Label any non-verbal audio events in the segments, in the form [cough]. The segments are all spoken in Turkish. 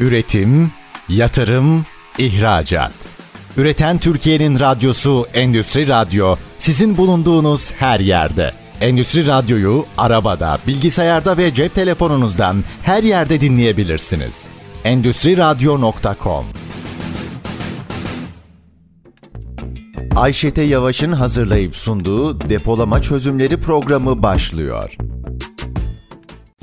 Üretim, yatırım, ihracat. Üreten Türkiye'nin radyosu Endüstri Radyo sizin bulunduğunuz her yerde. Endüstri Radyo'yu arabada, bilgisayarda ve cep telefonunuzdan her yerde dinleyebilirsiniz. Endüstri Radyo.com Ayşete Yavaş'ın hazırlayıp sunduğu depolama çözümleri programı başlıyor.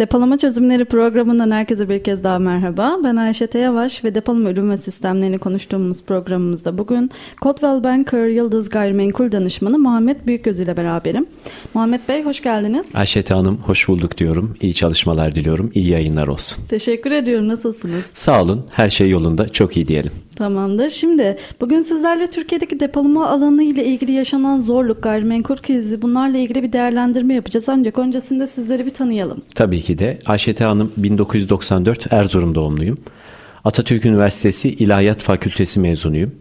Depolama Çözümleri programından herkese bir kez daha merhaba. Ben Ayşe Yavaş ve depolama ürün ve sistemlerini konuştuğumuz programımızda bugün Coldwell Banker Yıldız Gayrimenkul Danışmanı Muhammed Büyükgöz ile beraberim. Muhammed Bey hoş geldiniz. Ayşe Hanım hoş bulduk diyorum. İyi çalışmalar diliyorum. İyi yayınlar olsun. Teşekkür ediyorum. Nasılsınız? Sağ olun. Her şey yolunda. Çok iyi diyelim. Tamamdır. Şimdi bugün sizlerle Türkiye'deki depolama alanı ile ilgili yaşanan zorluk, gayrimenkul krizi bunlarla ilgili bir değerlendirme yapacağız. Ancak öncesinde sizleri bir tanıyalım. Tabii ki de. Ayşe Hanım 1994 Erzurum doğumluyum. Atatürk Üniversitesi İlahiyat Fakültesi mezunuyum.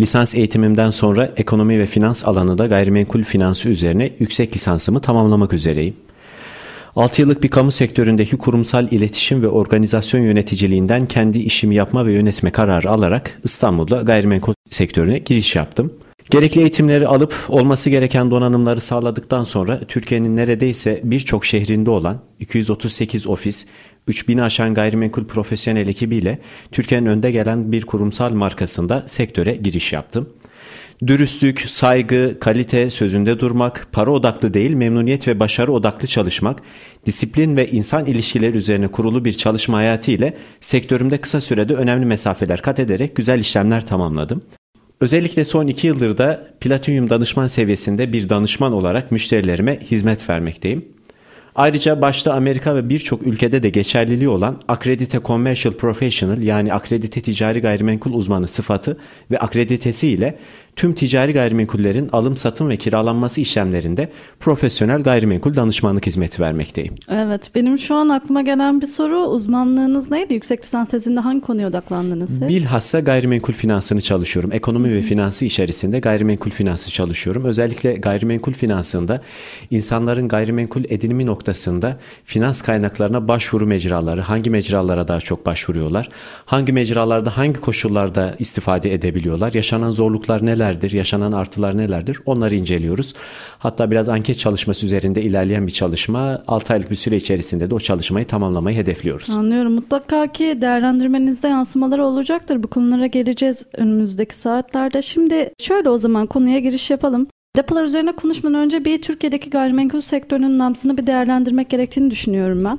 Lisans eğitimimden sonra ekonomi ve finans alanında gayrimenkul finansı üzerine yüksek lisansımı tamamlamak üzereyim. 6 yıllık bir kamu sektöründeki kurumsal iletişim ve organizasyon yöneticiliğinden kendi işimi yapma ve yönetme kararı alarak İstanbul'da gayrimenkul sektörüne giriş yaptım. Gerekli eğitimleri alıp olması gereken donanımları sağladıktan sonra Türkiye'nin neredeyse birçok şehrinde olan 238 ofis, 3000 aşan gayrimenkul profesyonel ekibiyle Türkiye'nin önde gelen bir kurumsal markasında sektöre giriş yaptım. Dürüstlük, saygı, kalite, sözünde durmak, para odaklı değil memnuniyet ve başarı odaklı çalışmak, disiplin ve insan ilişkileri üzerine kurulu bir çalışma hayatı ile sektörümde kısa sürede önemli mesafeler kat ederek güzel işlemler tamamladım. Özellikle son iki yıldır da Platinum danışman seviyesinde bir danışman olarak müşterilerime hizmet vermekteyim. Ayrıca başta Amerika ve birçok ülkede de geçerliliği olan akredite commercial professional yani akredite ticari gayrimenkul uzmanı sıfatı ve akreditesi ile tüm ticari gayrimenkullerin alım satım ve kiralanması işlemlerinde profesyonel gayrimenkul danışmanlık hizmeti vermekteyim. Evet benim şu an aklıma gelen bir soru uzmanlığınız neydi? Yüksek lisans tezinde hangi konuya odaklandınız siz? Bilhassa gayrimenkul finansını çalışıyorum. Ekonomi ve finansı içerisinde gayrimenkul finansı çalışıyorum. Özellikle gayrimenkul finansında insanların gayrimenkul edinimi noktasında finans kaynaklarına başvuru mecraları, hangi mecralara daha çok başvuruyorlar, hangi mecralarda hangi koşullarda istifade edebiliyorlar, yaşanan zorluklar neler nelerdir, yaşanan artılar nelerdir onları inceliyoruz. Hatta biraz anket çalışması üzerinde ilerleyen bir çalışma 6 aylık bir süre içerisinde de o çalışmayı tamamlamayı hedefliyoruz. Anlıyorum. Mutlaka ki değerlendirmenizde yansımaları olacaktır. Bu konulara geleceğiz önümüzdeki saatlerde. Şimdi şöyle o zaman konuya giriş yapalım. Depolar üzerine konuşmadan önce bir Türkiye'deki gayrimenkul sektörünün nabzını bir değerlendirmek gerektiğini düşünüyorum ben.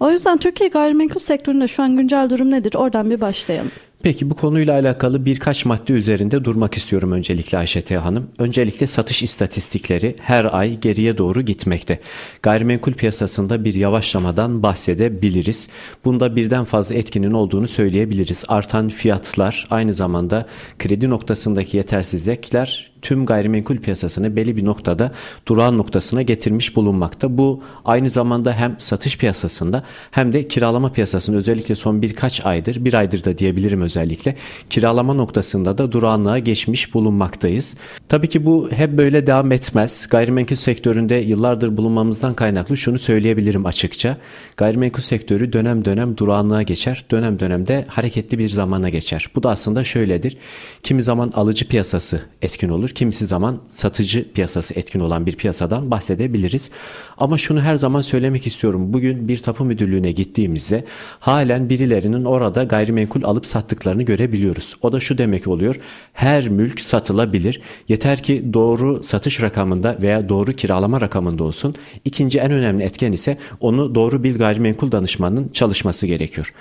O yüzden Türkiye gayrimenkul sektöründe şu an güncel durum nedir? Oradan bir başlayalım. Peki bu konuyla alakalı birkaç madde üzerinde durmak istiyorum öncelikle Ayşe Hanım. Öncelikle satış istatistikleri her ay geriye doğru gitmekte. Gayrimenkul piyasasında bir yavaşlamadan bahsedebiliriz. Bunda birden fazla etkinin olduğunu söyleyebiliriz. Artan fiyatlar aynı zamanda kredi noktasındaki yetersizlikler tüm gayrimenkul piyasasını belli bir noktada durağan noktasına getirmiş bulunmakta. Bu aynı zamanda hem satış piyasasında hem de kiralama piyasasında özellikle son birkaç aydır, bir aydır da diyebilirim özellikle kiralama noktasında da durağanlığa geçmiş bulunmaktayız. Tabii ki bu hep böyle devam etmez. Gayrimenkul sektöründe yıllardır bulunmamızdan kaynaklı şunu söyleyebilirim açıkça. Gayrimenkul sektörü dönem dönem durağanlığa geçer, dönem dönemde hareketli bir zamana geçer. Bu da aslında şöyledir. Kimi zaman alıcı piyasası etkin olur. Kimisi zaman satıcı piyasası etkin olan bir piyasadan bahsedebiliriz. Ama şunu her zaman söylemek istiyorum. Bugün bir tapu müdürlüğüne gittiğimizde halen birilerinin orada gayrimenkul alıp sattıklarını görebiliyoruz. O da şu demek oluyor. Her mülk satılabilir. Yeter ki doğru satış rakamında veya doğru kiralama rakamında olsun. İkinci en önemli etken ise onu doğru bir gayrimenkul danışmanının çalışması gerekiyor.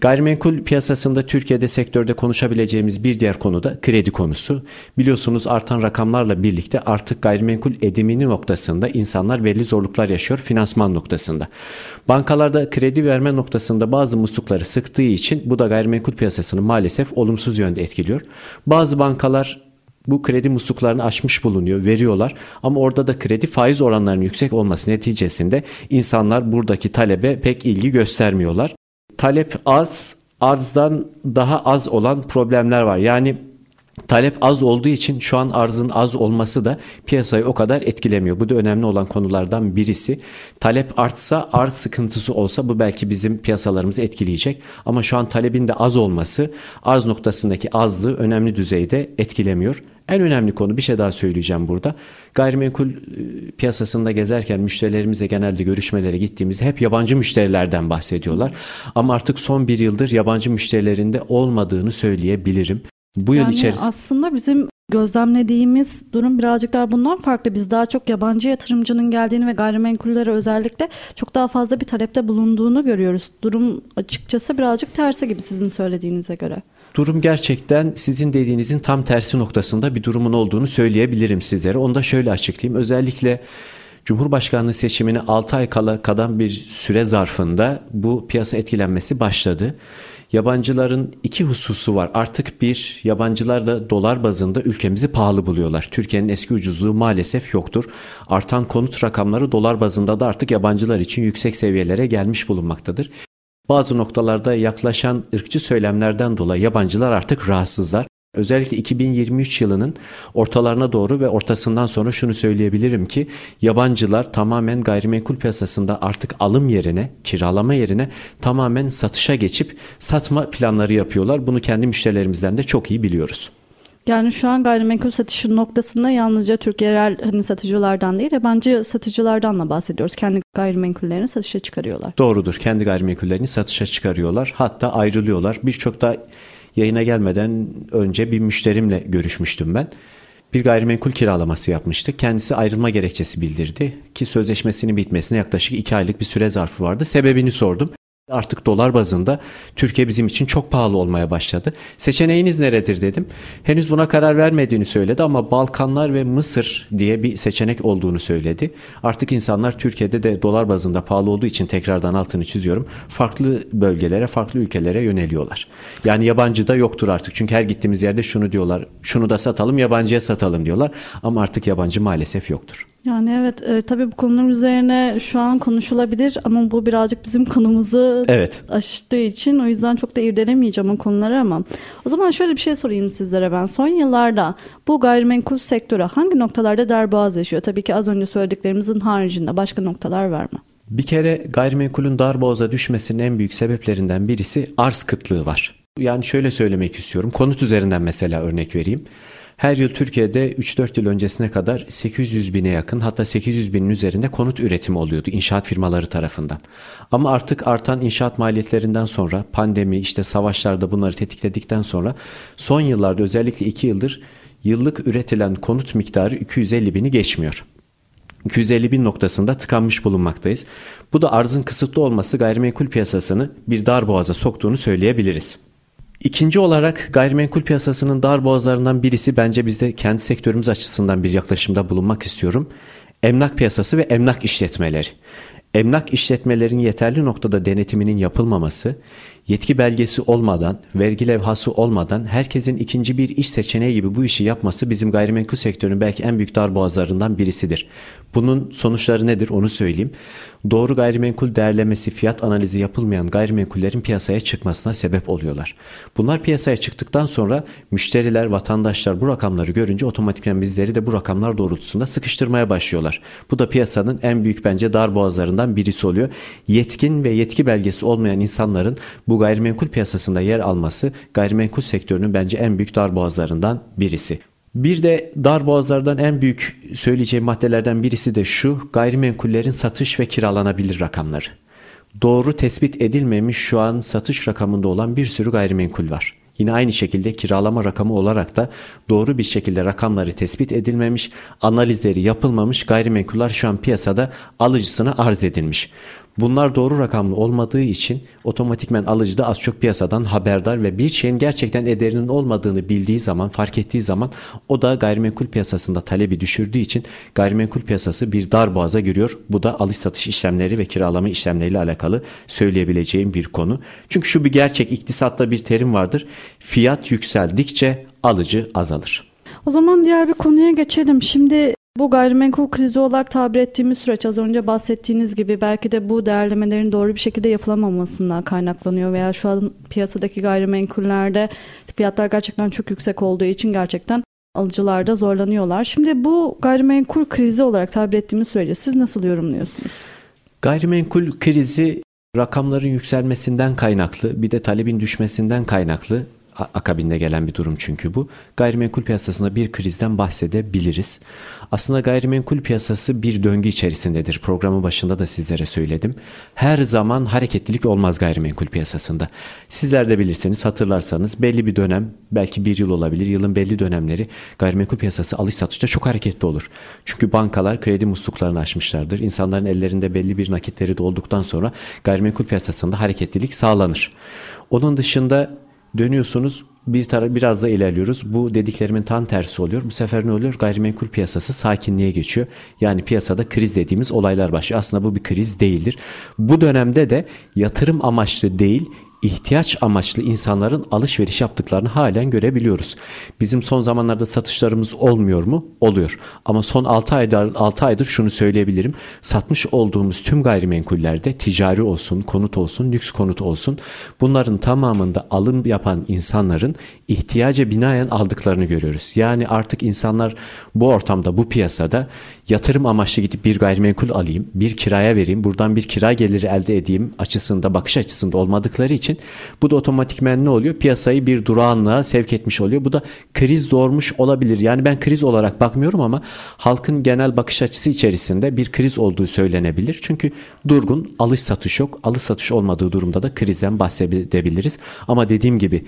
Gayrimenkul piyasasında Türkiye'de sektörde konuşabileceğimiz bir diğer konu da kredi konusu. Biliyorsunuz artan rakamlarla birlikte artık gayrimenkul edimini noktasında insanlar belli zorluklar yaşıyor finansman noktasında. Bankalarda kredi verme noktasında bazı muslukları sıktığı için bu da gayrimenkul piyasasını maalesef olumsuz yönde etkiliyor. Bazı bankalar bu kredi musluklarını açmış bulunuyor, veriyorlar. Ama orada da kredi faiz oranlarının yüksek olması neticesinde insanlar buradaki talebe pek ilgi göstermiyorlar talep az, arzdan daha az olan problemler var. Yani Talep az olduğu için şu an arzın az olması da piyasayı o kadar etkilemiyor. Bu da önemli olan konulardan birisi. Talep artsa, arz sıkıntısı olsa bu belki bizim piyasalarımızı etkileyecek. Ama şu an talebin de az olması arz noktasındaki azlığı önemli düzeyde etkilemiyor. En önemli konu bir şey daha söyleyeceğim burada. Gayrimenkul e, piyasasında gezerken müşterilerimize genelde görüşmelere gittiğimizde hep yabancı müşterilerden bahsediyorlar. Ama artık son bir yıldır yabancı müşterilerinde olmadığını söyleyebilirim. Bu yıl yani içerisinde aslında bizim gözlemlediğimiz durum birazcık daha bundan farklı. Biz daha çok yabancı yatırımcının geldiğini ve gayrimenkullere özellikle çok daha fazla bir talepte bulunduğunu görüyoruz. Durum açıkçası birazcık tersi gibi sizin söylediğinize göre. Durum gerçekten sizin dediğinizin tam tersi noktasında bir durumun olduğunu söyleyebilirim sizlere. Onu da şöyle açıklayayım. Özellikle Cumhurbaşkanlığı seçimine 6 ay kala kalan bir süre zarfında bu piyasa etkilenmesi başladı. Yabancıların iki hususu var. Artık bir yabancılar da dolar bazında ülkemizi pahalı buluyorlar. Türkiye'nin eski ucuzluğu maalesef yoktur. Artan konut rakamları dolar bazında da artık yabancılar için yüksek seviyelere gelmiş bulunmaktadır. Bazı noktalarda yaklaşan ırkçı söylemlerden dolayı yabancılar artık rahatsızlar. Özellikle 2023 yılının ortalarına doğru ve ortasından sonra şunu söyleyebilirim ki yabancılar tamamen gayrimenkul piyasasında artık alım yerine, kiralama yerine tamamen satışa geçip satma planları yapıyorlar. Bunu kendi müşterilerimizden de çok iyi biliyoruz. Yani şu an gayrimenkul satışı noktasında yalnızca Türk yerel hani satıcılardan değil yabancı satıcılardan da bahsediyoruz. Kendi gayrimenkullerini satışa çıkarıyorlar. Doğrudur. Kendi gayrimenkullerini satışa çıkarıyorlar. Hatta ayrılıyorlar. Birçok da yayına gelmeden önce bir müşterimle görüşmüştüm ben. Bir gayrimenkul kiralaması yapmıştık. Kendisi ayrılma gerekçesi bildirdi ki sözleşmesinin bitmesine yaklaşık 2 aylık bir süre zarfı vardı. Sebebini sordum. Artık dolar bazında Türkiye bizim için çok pahalı olmaya başladı. Seçeneğiniz neredir dedim. Henüz buna karar vermediğini söyledi ama Balkanlar ve Mısır diye bir seçenek olduğunu söyledi. Artık insanlar Türkiye'de de dolar bazında pahalı olduğu için tekrardan altını çiziyorum. Farklı bölgelere, farklı ülkelere yöneliyorlar. Yani yabancı da yoktur artık. Çünkü her gittiğimiz yerde şunu diyorlar. Şunu da satalım, yabancıya satalım diyorlar. Ama artık yabancı maalesef yoktur. Yani evet e, tabii bu konular üzerine şu an konuşulabilir ama bu birazcık bizim konumuzu evet. aştığı için o yüzden çok da irdelemeyeceğim o konuları ama o zaman şöyle bir şey sorayım sizlere ben. Son yıllarda bu gayrimenkul sektörü hangi noktalarda derboğaz yaşıyor? Tabii ki az önce söylediklerimizin haricinde başka noktalar var mı? Bir kere gayrimenkulün darboğaza düşmesinin en büyük sebeplerinden birisi arz kıtlığı var. Yani şöyle söylemek istiyorum. Konut üzerinden mesela örnek vereyim. Her yıl Türkiye'de 3-4 yıl öncesine kadar 800 bine yakın hatta 800 binin üzerinde konut üretimi oluyordu inşaat firmaları tarafından. Ama artık artan inşaat maliyetlerinden sonra pandemi işte savaşlarda bunları tetikledikten sonra son yıllarda özellikle 2 yıldır yıllık üretilen konut miktarı 250 bini geçmiyor. 250 bin noktasında tıkanmış bulunmaktayız. Bu da arzın kısıtlı olması gayrimenkul piyasasını bir dar boğaza soktuğunu söyleyebiliriz. İkinci olarak gayrimenkul piyasasının dar boğazlarından birisi bence bizde kendi sektörümüz açısından bir yaklaşımda bulunmak istiyorum. Emlak piyasası ve emlak işletmeleri. Emlak işletmelerin yeterli noktada denetiminin yapılmaması, yetki belgesi olmadan, vergi levhası olmadan herkesin ikinci bir iş seçeneği gibi bu işi yapması bizim gayrimenkul sektörünün belki en büyük darboğazlarından birisidir. Bunun sonuçları nedir onu söyleyeyim. Doğru gayrimenkul değerlemesi, fiyat analizi yapılmayan gayrimenkullerin piyasaya çıkmasına sebep oluyorlar. Bunlar piyasaya çıktıktan sonra müşteriler, vatandaşlar bu rakamları görünce otomatikman bizleri de bu rakamlar doğrultusunda sıkıştırmaya başlıyorlar. Bu da piyasanın en büyük bence darboğazlarından birisi oluyor. Yetkin ve yetki belgesi olmayan insanların bu gayrimenkul piyasasında yer alması gayrimenkul sektörünün bence en büyük darboğazlarından birisi. Bir de dar boğazlardan en büyük söyleyeceğim maddelerden birisi de şu gayrimenkullerin satış ve kiralanabilir rakamları. Doğru tespit edilmemiş şu an satış rakamında olan bir sürü gayrimenkul var. Yine aynı şekilde kiralama rakamı olarak da doğru bir şekilde rakamları tespit edilmemiş, analizleri yapılmamış gayrimenkuller şu an piyasada alıcısına arz edilmiş. Bunlar doğru rakamlı olmadığı için otomatikmen alıcı da az çok piyasadan haberdar ve bir şeyin gerçekten ederinin olmadığını bildiği zaman, fark ettiği zaman o da gayrimenkul piyasasında talebi düşürdüğü için gayrimenkul piyasası bir dar boğaza giriyor. Bu da alış satış işlemleri ve kiralama işlemleriyle alakalı söyleyebileceğim bir konu. Çünkü şu bir gerçek iktisatta bir terim vardır. Fiyat yükseldikçe alıcı azalır. O zaman diğer bir konuya geçelim. Şimdi Bu gayrimenkul krizi olarak tabir ettiğimiz süreç az önce bahsettiğiniz gibi belki de bu değerlemelerin doğru bir şekilde yapılamamasından kaynaklanıyor veya şu an piyasadaki gayrimenkullerde fiyatlar gerçekten çok yüksek olduğu için gerçekten alıcılar da zorlanıyorlar. Şimdi bu gayrimenkul krizi olarak tabir ettiğimiz sürece siz nasıl yorumluyorsunuz? Gayrimenkul krizi rakamların yükselmesinden kaynaklı bir de talebin düşmesinden kaynaklı akabinde gelen bir durum çünkü bu. Gayrimenkul piyasasında bir krizden bahsedebiliriz. Aslında gayrimenkul piyasası bir döngü içerisindedir. Programın başında da sizlere söyledim. Her zaman hareketlilik olmaz gayrimenkul piyasasında. Sizler de bilirseniz hatırlarsanız belli bir dönem belki bir yıl olabilir. Yılın belli dönemleri gayrimenkul piyasası alış satışta çok hareketli olur. Çünkü bankalar kredi musluklarını açmışlardır. İnsanların ellerinde belli bir nakitleri de olduktan sonra gayrimenkul piyasasında hareketlilik sağlanır. Onun dışında Dönüyorsunuz bir tara biraz da ilerliyoruz. Bu dediklerimin tam tersi oluyor. Bu sefer ne oluyor? Gayrimenkul piyasası sakinliğe geçiyor. Yani piyasada kriz dediğimiz olaylar başlıyor. Aslında bu bir kriz değildir. Bu dönemde de yatırım amaçlı değil, ihtiyaç amaçlı insanların alışveriş yaptıklarını halen görebiliyoruz. Bizim son zamanlarda satışlarımız olmuyor mu? Oluyor. Ama son 6 aydır 6 aydır şunu söyleyebilirim. Satmış olduğumuz tüm gayrimenkullerde ticari olsun, konut olsun, lüks konut olsun bunların tamamında alım yapan insanların ihtiyaca binaen aldıklarını görüyoruz. Yani artık insanlar bu ortamda, bu piyasada yatırım amaçlı gidip bir gayrimenkul alayım, bir kiraya vereyim, buradan bir kira geliri elde edeyim açısında, bakış açısında olmadıkları için bu da otomatikmen ne oluyor? Piyasayı bir durağanlığa sevk etmiş oluyor. Bu da kriz doğurmuş olabilir. Yani ben kriz olarak bakmıyorum ama halkın genel bakış açısı içerisinde bir kriz olduğu söylenebilir. Çünkü durgun alış satış yok. Alış satış olmadığı durumda da krizden bahsedebiliriz. Ama dediğim gibi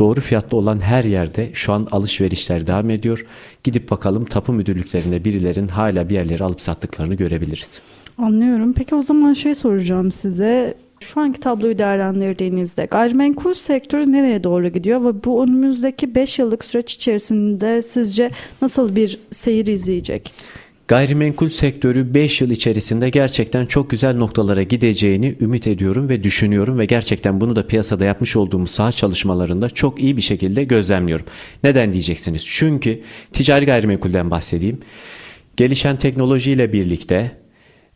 doğru fiyatlı olan her yerde şu an alışverişler devam ediyor. Gidip bakalım tapu müdürlüklerinde birilerin hala bir yerleri alıp sattıklarını görebiliriz. Anlıyorum. Peki o zaman şey soracağım size. Şu anki tabloyu değerlendirdiğinizde gayrimenkul sektörü nereye doğru gidiyor ve bu önümüzdeki 5 yıllık süreç içerisinde sizce nasıl bir seyir izleyecek? Gayrimenkul sektörü 5 yıl içerisinde gerçekten çok güzel noktalara gideceğini ümit ediyorum ve düşünüyorum ve gerçekten bunu da piyasada yapmış olduğumuz saha çalışmalarında çok iyi bir şekilde gözlemliyorum. Neden diyeceksiniz? Çünkü ticari gayrimenkulden bahsedeyim. Gelişen teknolojiyle birlikte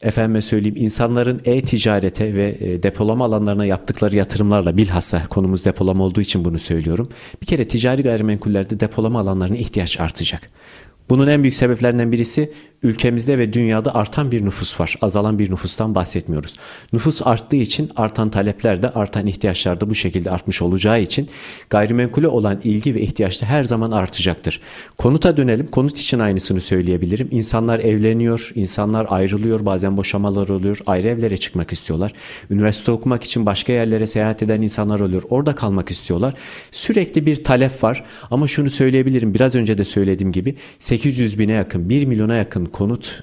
efendime söyleyeyim insanların e-ticarete ve e, depolama alanlarına yaptıkları yatırımlarla bilhassa konumuz depolama olduğu için bunu söylüyorum. Bir kere ticari gayrimenkullerde depolama alanlarına ihtiyaç artacak. Bunun en büyük sebeplerinden birisi ülkemizde ve dünyada artan bir nüfus var. Azalan bir nüfustan bahsetmiyoruz. Nüfus arttığı için artan talepler de artan ihtiyaçlar da bu şekilde artmış olacağı için gayrimenkule olan ilgi ve ihtiyaç da her zaman artacaktır. Konuta dönelim. Konut için aynısını söyleyebilirim. İnsanlar evleniyor, insanlar ayrılıyor, bazen boşamalar oluyor, ayrı evlere çıkmak istiyorlar. Üniversite okumak için başka yerlere seyahat eden insanlar oluyor. Orada kalmak istiyorlar. Sürekli bir talep var ama şunu söyleyebilirim. Biraz önce de söylediğim gibi 800 bine yakın, 1 milyona yakın konut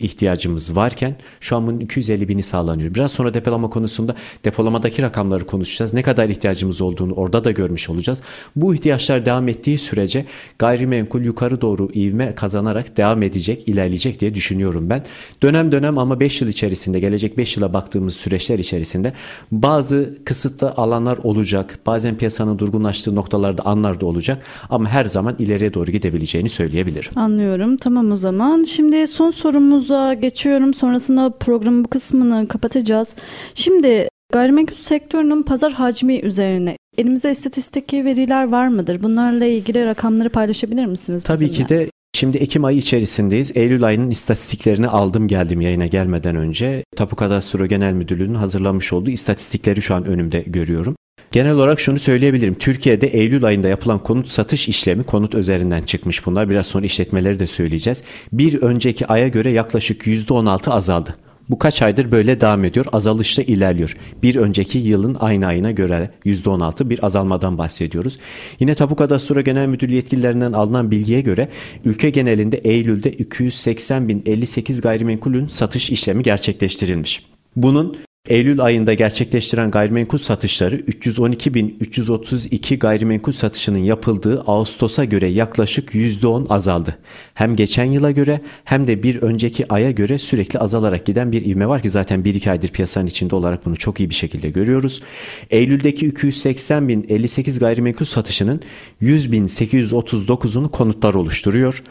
ihtiyacımız varken şu an bunun 250 bini sağlanıyor. Biraz sonra depolama konusunda depolamadaki rakamları konuşacağız. Ne kadar ihtiyacımız olduğunu orada da görmüş olacağız. Bu ihtiyaçlar devam ettiği sürece gayrimenkul yukarı doğru ivme kazanarak devam edecek, ilerleyecek diye düşünüyorum ben. Dönem dönem ama 5 yıl içerisinde, gelecek 5 yıla baktığımız süreçler içerisinde bazı kısıtlı alanlar olacak. Bazen piyasanın durgunlaştığı noktalarda anlar da olacak ama her zaman ileriye doğru gidebileceğini söyleyebilirim. Anlıyorum. Tamam o zaman. Şimdi son sorumuz sorumuza geçiyorum. Sonrasında programın bu kısmını kapatacağız. Şimdi gayrimenkul sektörünün pazar hacmi üzerine elimizde istatistik veriler var mıdır? Bunlarla ilgili rakamları paylaşabilir misiniz? Tabii bizimle? ki de Şimdi Ekim ayı içerisindeyiz. Eylül ayının istatistiklerini aldım geldim yayına gelmeden önce. Tapu Kadastro Genel Müdürlüğü'nün hazırlamış olduğu istatistikleri şu an önümde görüyorum. Genel olarak şunu söyleyebilirim. Türkiye'de Eylül ayında yapılan konut satış işlemi konut üzerinden çıkmış bunlar. Biraz sonra işletmeleri de söyleyeceğiz. Bir önceki aya göre yaklaşık %16 azaldı. Bu kaç aydır böyle devam ediyor. Azalışta ilerliyor. Bir önceki yılın aynı ayına göre %16 bir azalmadan bahsediyoruz. Yine Tapu Kadastro Genel Müdürlüğü yetkililerinden alınan bilgiye göre ülke genelinde Eylül'de 280.058 gayrimenkulün satış işlemi gerçekleştirilmiş. Bunun Eylül ayında gerçekleştiren gayrimenkul satışları 312.332 gayrimenkul satışının yapıldığı Ağustos'a göre yaklaşık %10 azaldı. Hem geçen yıla göre hem de bir önceki aya göre sürekli azalarak giden bir ivme var ki zaten 1-2 aydır piyasanın içinde olarak bunu çok iyi bir şekilde görüyoruz. Eylül'deki 280.058 gayrimenkul satışının 100.839'unu konutlar oluşturuyor.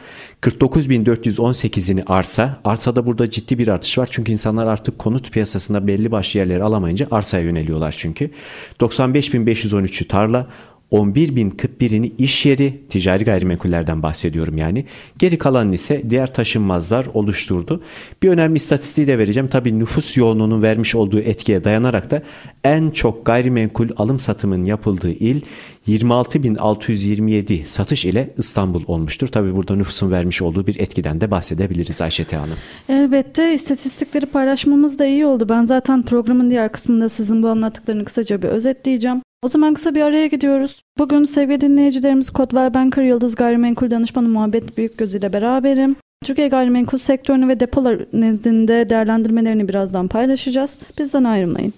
49.418'ini arsa. Arsada burada ciddi bir artış var çünkü insanlar artık konut piyasasında belli başlı yerleri alamayınca arsaya yöneliyorlar çünkü. 95.513'ü tarla, 11.041'ini iş yeri, ticari gayrimenkullerden bahsediyorum yani. Geri kalan ise diğer taşınmazlar oluşturdu. Bir önemli istatistiği de vereceğim. Tabii nüfus yoğunluğunun vermiş olduğu etkiye dayanarak da en çok gayrimenkul alım satımın yapıldığı il 26.627 satış ile İstanbul olmuştur. Tabii burada nüfusun vermiş olduğu bir etkiden de bahsedebiliriz Ayşete Hanım. Elbette istatistikleri paylaşmamız da iyi oldu. Ben zaten programın diğer kısmında sizin bu anlattıklarını kısaca bir özetleyeceğim. O zaman kısa bir araya gidiyoruz. Bugün sevgili dinleyicilerimiz Kodver Banker Yıldız Gayrimenkul Danışmanı Muhabbet Büyükgöz ile beraberim. Türkiye gayrimenkul sektörünü ve depolar nezdinde değerlendirmelerini birazdan paylaşacağız. Bizden ayrılmayın.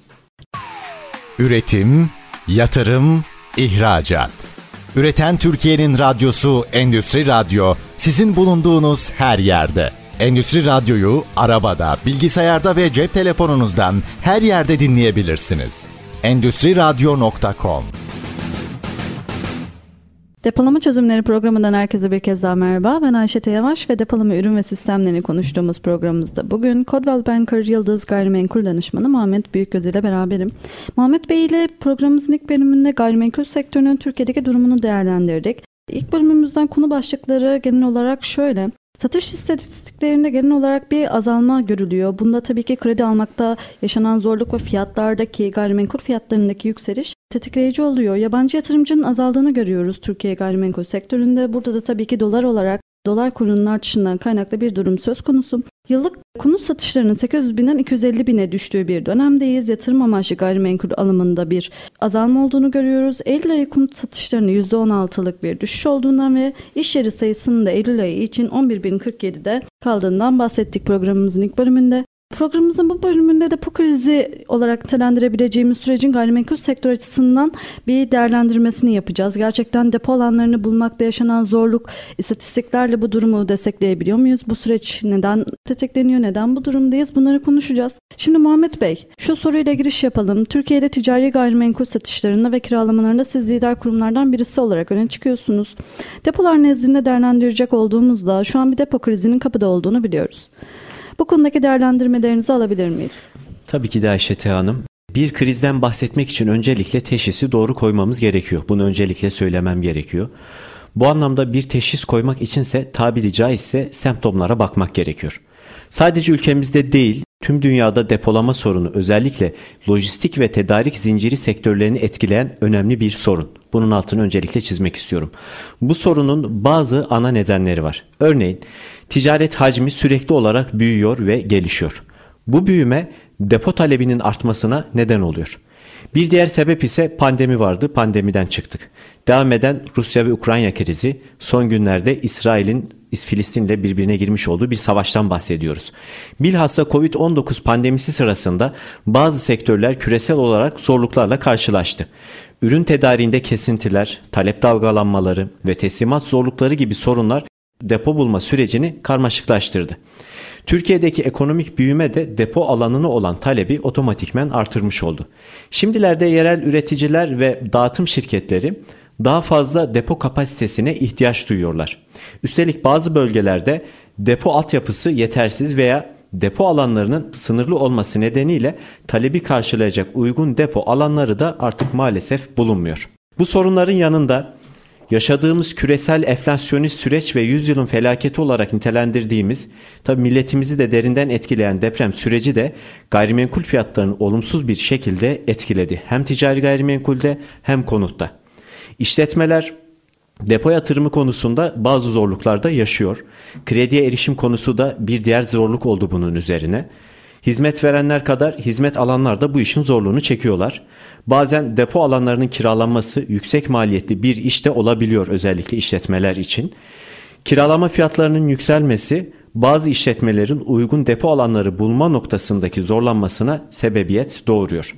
Üretim, yatırım, ihracat. Üreten Türkiye'nin radyosu Endüstri Radyo sizin bulunduğunuz her yerde. Endüstri Radyo'yu arabada, bilgisayarda ve cep telefonunuzdan her yerde dinleyebilirsiniz. Endüstri Radyo.com Depolama Çözümleri programından herkese bir kez daha merhaba. Ben Ayşe Yavaş ve depolama ürün ve sistemlerini konuştuğumuz programımızda bugün Codwell Banker Yıldız Gayrimenkul Danışmanı Muhammed Büyükgöz ile beraberim. Muhammed Bey ile programımızın ilk bölümünde gayrimenkul sektörünün Türkiye'deki durumunu değerlendirdik. İlk bölümümüzden konu başlıkları genel olarak şöyle. Satış istatistiklerinde genel olarak bir azalma görülüyor. Bunda tabii ki kredi almakta yaşanan zorluk ve fiyatlardaki gayrimenkul fiyatlarındaki yükseliş tetikleyici oluyor. Yabancı yatırımcının azaldığını görüyoruz Türkiye gayrimenkul sektöründe. Burada da tabii ki dolar olarak dolar kurunun artışından kaynaklı bir durum söz konusu. Yıllık konut satışlarının 800 binden 250 bine düştüğü bir dönemdeyiz. Yatırım amaçlı gayrimenkul alımında bir azalma olduğunu görüyoruz. Eylül ayı konut satışlarının %16'lık bir düşüş olduğundan ve iş yeri sayısının da Eylül ayı için 11.047'de kaldığından bahsettik programımızın ilk bölümünde. Programımızın bu bölümünde de bu krizi olarak nitelendirebileceğimiz sürecin gayrimenkul sektör açısından bir değerlendirmesini yapacağız. Gerçekten depo alanlarını bulmakta yaşanan zorluk, istatistiklerle bu durumu destekleyebiliyor muyuz? Bu süreç neden tetikleniyor, neden bu durumdayız? Bunları konuşacağız. Şimdi Muhammed Bey, şu soruyla giriş yapalım. Türkiye'de ticari gayrimenkul satışlarında ve kiralamalarında siz lider kurumlardan birisi olarak öne çıkıyorsunuz. Depolar nezdinde değerlendirecek olduğumuzda şu an bir depo krizinin kapıda olduğunu biliyoruz. Bu konudaki değerlendirmelerinizi alabilir miyiz? Tabii ki de Ayşete Hanım. Bir krizden bahsetmek için öncelikle teşhisi doğru koymamız gerekiyor. Bunu öncelikle söylemem gerekiyor. Bu anlamda bir teşhis koymak içinse tabiri caizse semptomlara bakmak gerekiyor. Sadece ülkemizde değil, tüm dünyada depolama sorunu özellikle lojistik ve tedarik zinciri sektörlerini etkileyen önemli bir sorun. Bunun altını öncelikle çizmek istiyorum. Bu sorunun bazı ana nedenleri var. Örneğin ticaret hacmi sürekli olarak büyüyor ve gelişiyor. Bu büyüme depo talebinin artmasına neden oluyor. Bir diğer sebep ise pandemi vardı. Pandemiden çıktık. Devam eden Rusya ve Ukrayna krizi, son günlerde İsrail'in Filistin'le birbirine girmiş olduğu bir savaştan bahsediyoruz. Bilhassa Covid-19 pandemisi sırasında bazı sektörler küresel olarak zorluklarla karşılaştı. Ürün tedariğinde kesintiler, talep dalgalanmaları ve teslimat zorlukları gibi sorunlar depo bulma sürecini karmaşıklaştırdı. Türkiye'deki ekonomik büyüme de depo alanına olan talebi otomatikmen artırmış oldu. Şimdilerde yerel üreticiler ve dağıtım şirketleri daha fazla depo kapasitesine ihtiyaç duyuyorlar. Üstelik bazı bölgelerde depo altyapısı yetersiz veya depo alanlarının sınırlı olması nedeniyle talebi karşılayacak uygun depo alanları da artık maalesef bulunmuyor. Bu sorunların yanında yaşadığımız küresel enflasyonist süreç ve yüzyılın felaketi olarak nitelendirdiğimiz tabi milletimizi de derinden etkileyen deprem süreci de gayrimenkul fiyatlarını olumsuz bir şekilde etkiledi. Hem ticari gayrimenkulde hem konutta. İşletmeler depo yatırımı konusunda bazı zorluklar da yaşıyor. Krediye erişim konusu da bir diğer zorluk oldu bunun üzerine. Hizmet verenler kadar hizmet alanlar da bu işin zorluğunu çekiyorlar. Bazen depo alanlarının kiralanması yüksek maliyetli bir işte olabiliyor özellikle işletmeler için. Kiralama fiyatlarının yükselmesi bazı işletmelerin uygun depo alanları bulma noktasındaki zorlanmasına sebebiyet doğuruyor.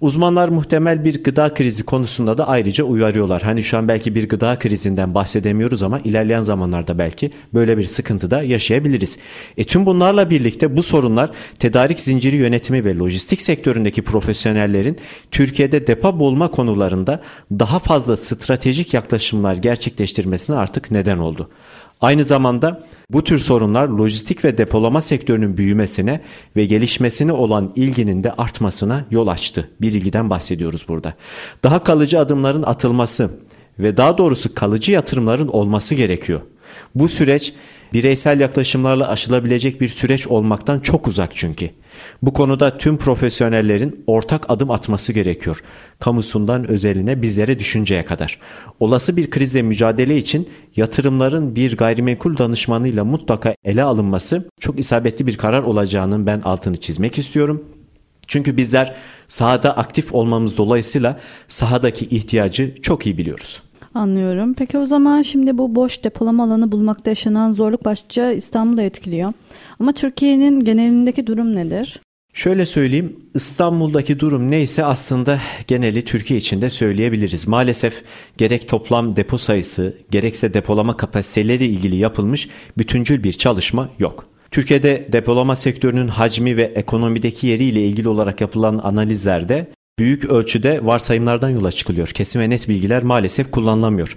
Uzmanlar muhtemel bir gıda krizi konusunda da ayrıca uyarıyorlar. Hani şu an belki bir gıda krizinden bahsedemiyoruz ama ilerleyen zamanlarda belki böyle bir sıkıntı da yaşayabiliriz. E tüm bunlarla birlikte bu sorunlar tedarik zinciri yönetimi ve lojistik sektöründeki profesyonellerin Türkiye'de depo bulma konularında daha fazla stratejik yaklaşımlar gerçekleştirmesine artık neden oldu. Aynı zamanda bu tür sorunlar lojistik ve depolama sektörünün büyümesine ve gelişmesine olan ilginin de artmasına yol açtı. Bir ilgiden bahsediyoruz burada. Daha kalıcı adımların atılması ve daha doğrusu kalıcı yatırımların olması gerekiyor. Bu süreç bireysel yaklaşımlarla aşılabilecek bir süreç olmaktan çok uzak çünkü. Bu konuda tüm profesyonellerin ortak adım atması gerekiyor. Kamusundan özeline bizlere düşünceye kadar. Olası bir krizle mücadele için yatırımların bir gayrimenkul danışmanıyla mutlaka ele alınması çok isabetli bir karar olacağının ben altını çizmek istiyorum. Çünkü bizler sahada aktif olmamız dolayısıyla sahadaki ihtiyacı çok iyi biliyoruz. Anlıyorum. Peki o zaman şimdi bu boş depolama alanı bulmakta yaşanan zorluk başlıca İstanbul'da etkiliyor. Ama Türkiye'nin genelindeki durum nedir? Şöyle söyleyeyim, İstanbul'daki durum neyse aslında geneli Türkiye için de söyleyebiliriz. Maalesef gerek toplam depo sayısı, gerekse depolama kapasiteleri ilgili yapılmış bütüncül bir çalışma yok. Türkiye'de depolama sektörünün hacmi ve ekonomideki yeriyle ilgili olarak yapılan analizlerde büyük ölçüde varsayımlardan yola çıkılıyor. Kesin ve net bilgiler maalesef kullanılamıyor.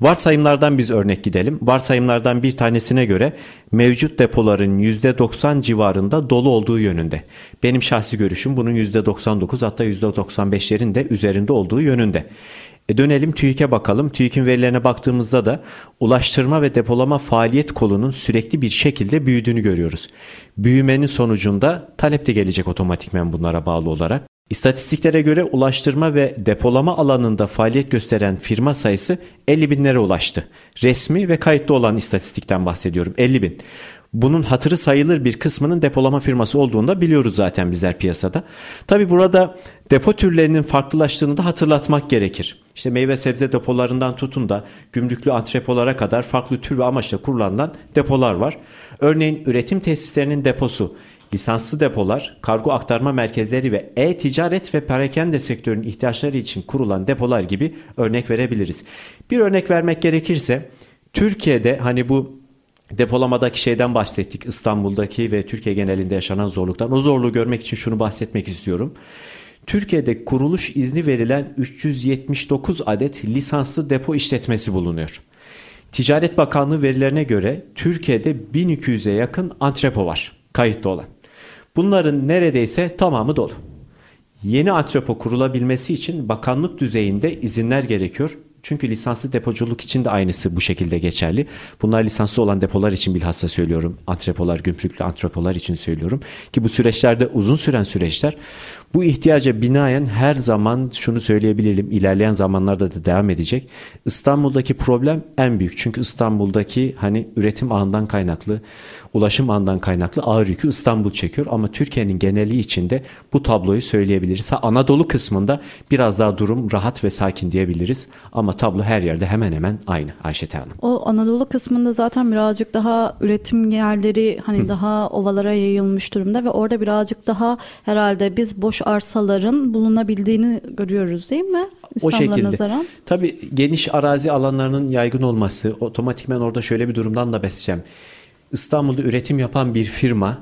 Varsayımlardan biz örnek gidelim. Varsayımlardan bir tanesine göre mevcut depoların %90 civarında dolu olduğu yönünde. Benim şahsi görüşüm bunun %99 hatta %95'lerin de üzerinde olduğu yönünde. E dönelim TÜİK'e bakalım. TÜİK'in verilerine baktığımızda da ulaştırma ve depolama faaliyet kolunun sürekli bir şekilde büyüdüğünü görüyoruz. Büyümenin sonucunda talep de gelecek otomatikmen bunlara bağlı olarak. İstatistiklere göre ulaştırma ve depolama alanında faaliyet gösteren firma sayısı 50 binlere ulaştı. Resmi ve kayıtlı olan istatistikten bahsediyorum 50 bin. Bunun hatırı sayılır bir kısmının depolama firması olduğunu da biliyoruz zaten bizler piyasada. Tabi burada depo türlerinin farklılaştığını da hatırlatmak gerekir. İşte meyve sebze depolarından tutun da gümrüklü antrepolara kadar farklı tür ve amaçla kurulan depolar var. Örneğin üretim tesislerinin deposu lisanslı depolar, kargo aktarma merkezleri ve e-ticaret ve perakende sektörünün ihtiyaçları için kurulan depolar gibi örnek verebiliriz. Bir örnek vermek gerekirse Türkiye'de hani bu depolamadaki şeyden bahsettik İstanbul'daki ve Türkiye genelinde yaşanan zorluktan. O zorluğu görmek için şunu bahsetmek istiyorum. Türkiye'de kuruluş izni verilen 379 adet lisanslı depo işletmesi bulunuyor. Ticaret Bakanlığı verilerine göre Türkiye'de 1200'e yakın antrepo var kayıtlı olan. Bunların neredeyse tamamı dolu. Yeni antrepo kurulabilmesi için bakanlık düzeyinde izinler gerekiyor. Çünkü lisanslı depoculuk için de aynısı bu şekilde geçerli. Bunlar lisanslı olan depolar için bilhassa söylüyorum. Antrepolar, gümrüklü antrepolar için söylüyorum. Ki bu süreçlerde uzun süren süreçler. Bu ihtiyaca binaen her zaman şunu söyleyebilirim. ilerleyen zamanlarda da devam edecek. İstanbul'daki problem en büyük. Çünkü İstanbul'daki hani üretim ağından kaynaklı, ulaşım ağından kaynaklı ağır yükü İstanbul çekiyor. Ama Türkiye'nin geneli içinde bu tabloyu söyleyebiliriz. Ha, Anadolu kısmında biraz daha durum rahat ve sakin diyebiliriz. Ama tablo her yerde hemen hemen aynı Ayşe Hanım. O Anadolu kısmında zaten birazcık daha üretim yerleri hani Hı. daha ovalara yayılmış durumda ve orada birazcık daha herhalde biz boş arsaların bulunabildiğini görüyoruz değil mi? İstanbul'a o şekilde. nazaran. Tabii geniş arazi alanlarının yaygın olması otomatikmen orada şöyle bir durumdan da beseceğim. İstanbul'da üretim yapan bir firma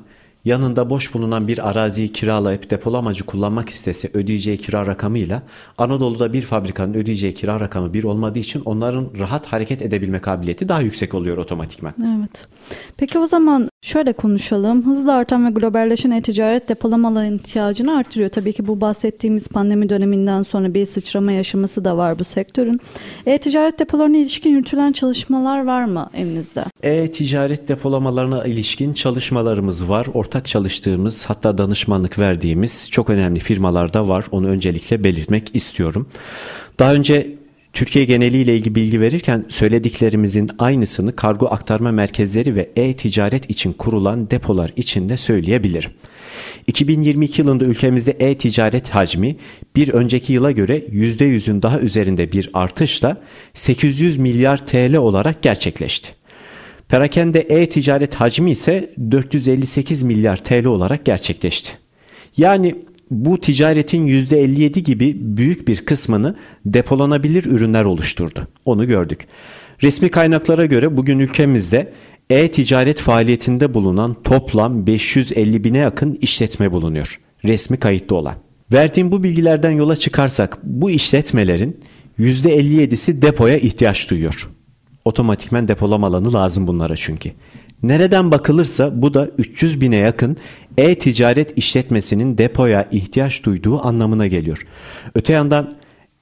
yanında boş bulunan bir araziyi kiralayıp depolamacı kullanmak istese ödeyeceği kira rakamıyla Anadolu'da bir fabrikanın ödeyeceği kira rakamı bir olmadığı için onların rahat hareket edebilme kabiliyeti daha yüksek oluyor otomatikman. Evet. Peki o zaman şöyle konuşalım. Hızla artan ve globalleşen e-ticaret depolamaların ihtiyacını artırıyor. Tabii ki bu bahsettiğimiz pandemi döneminden sonra bir sıçrama yaşaması da var bu sektörün. E-ticaret depolarına ilişkin yürütülen çalışmalar var mı elinizde? E-ticaret depolamalarına ilişkin çalışmalarımız var. Ortak çalıştığımız hatta danışmanlık verdiğimiz çok önemli firmalarda var. Onu öncelikle belirtmek istiyorum. Daha önce Türkiye geneliyle ilgili bilgi verirken söylediklerimizin aynısını kargo aktarma merkezleri ve e-ticaret için kurulan depolar için de söyleyebilirim. 2022 yılında ülkemizde e-ticaret hacmi bir önceki yıla göre %100'ün daha üzerinde bir artışla 800 milyar TL olarak gerçekleşti. Perakende e-ticaret hacmi ise 458 milyar TL olarak gerçekleşti. Yani bu ticaretin %57 gibi büyük bir kısmını depolanabilir ürünler oluşturdu. Onu gördük. Resmi kaynaklara göre bugün ülkemizde e-ticaret faaliyetinde bulunan toplam 550 bine yakın işletme bulunuyor. Resmi kayıtlı olan. Verdiğim bu bilgilerden yola çıkarsak bu işletmelerin %57'si depoya ihtiyaç duyuyor. Otomatikmen depolama alanı lazım bunlara çünkü. Nereden bakılırsa bu da 300 bine yakın e-ticaret işletmesinin depoya ihtiyaç duyduğu anlamına geliyor. Öte yandan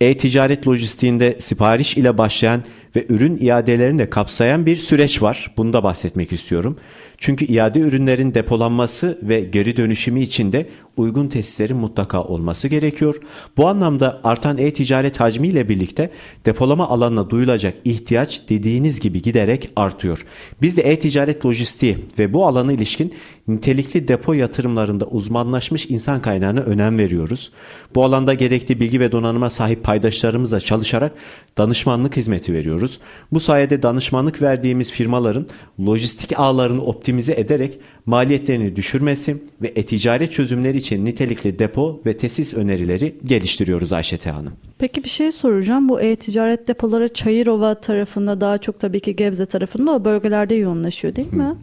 e-ticaret lojistiğinde sipariş ile başlayan ve ürün iadelerini de kapsayan bir süreç var. Bunu da bahsetmek istiyorum. Çünkü iade ürünlerin depolanması ve geri dönüşümü için de uygun tesislerin mutlaka olması gerekiyor. Bu anlamda artan e-ticaret hacmi ile birlikte depolama alanına duyulacak ihtiyaç dediğiniz gibi giderek artıyor. Biz de e-ticaret lojistiği ve bu alana ilişkin nitelikli depo yatırımlarında uzmanlaşmış insan kaynağına önem veriyoruz. Bu alanda gerekli bilgi ve donanıma sahip paydaşlarımızla çalışarak danışmanlık hizmeti veriyoruz. Bu sayede danışmanlık verdiğimiz firmaların lojistik ağlarını optimize ederek maliyetlerini düşürmesi ve e-ticaret çözümleri için nitelikli depo ve tesis önerileri geliştiriyoruz Ayşete Hanım. Peki bir şey soracağım. Bu e-ticaret depoları Çayırova tarafında daha çok tabii ki Gebze tarafında o bölgelerde yoğunlaşıyor değil mi?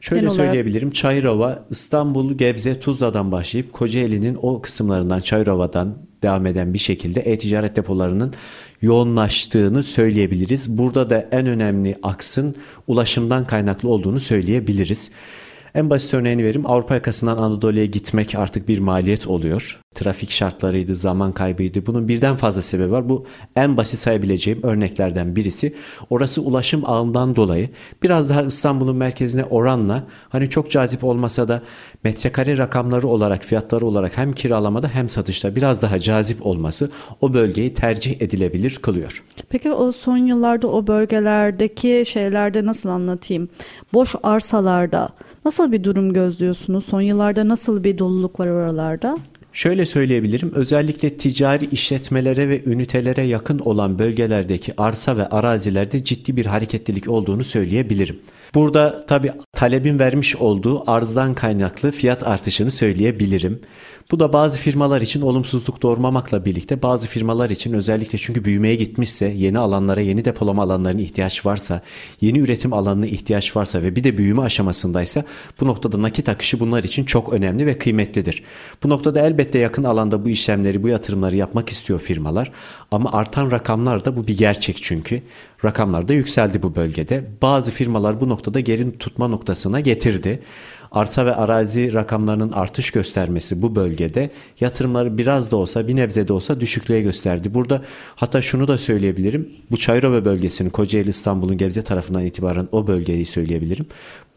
Şöyle Genel söyleyebilirim. Olarak... Çayırova, İstanbul, Gebze, Tuzla'dan başlayıp Kocaeli'nin o kısımlarından Çayırova'dan devam eden bir şekilde e-ticaret depolarının yoğunlaştığını söyleyebiliriz. Burada da en önemli aksın ulaşımdan kaynaklı olduğunu söyleyebiliriz. En basit örneğini vereyim. Avrupa yakasından Anadolu'ya gitmek artık bir maliyet oluyor. Trafik şartlarıydı, zaman kaybıydı. Bunun birden fazla sebebi var. Bu en basit sayabileceğim örneklerden birisi. Orası ulaşım ağından dolayı biraz daha İstanbul'un merkezine oranla hani çok cazip olmasa da metrekare rakamları olarak, fiyatları olarak hem kiralamada hem satışta biraz daha cazip olması o bölgeyi tercih edilebilir kılıyor. Peki o son yıllarda o bölgelerdeki şeylerde nasıl anlatayım? Boş arsalarda Nasıl bir durum gözlüyorsunuz? Son yıllarda nasıl bir doluluk var oralarda? Şöyle söyleyebilirim. Özellikle ticari işletmelere ve ünitelere yakın olan bölgelerdeki arsa ve arazilerde ciddi bir hareketlilik olduğunu söyleyebilirim. Burada tabi talebin vermiş olduğu arzdan kaynaklı fiyat artışını söyleyebilirim. Bu da bazı firmalar için olumsuzluk doğurmamakla birlikte bazı firmalar için özellikle çünkü büyümeye gitmişse, yeni alanlara, yeni depolama alanlarına ihtiyaç varsa, yeni üretim alanına ihtiyaç varsa ve bir de büyüme aşamasındaysa bu noktada nakit akışı bunlar için çok önemli ve kıymetlidir. Bu noktada elbette yakın alanda bu işlemleri, bu yatırımları yapmak istiyor firmalar ama artan rakamlar da bu bir gerçek çünkü. Rakamlar da yükseldi bu bölgede. Bazı firmalar bu noktada geri tutma noktasına getirdi arsa ve arazi rakamlarının artış göstermesi bu bölgede yatırımları biraz da olsa bir nebze de olsa düşüklüğe gösterdi. Burada hatta şunu da söyleyebilirim. Bu Çayırova bölgesini Kocaeli İstanbul'un Gebze tarafından itibaren o bölgeyi söyleyebilirim.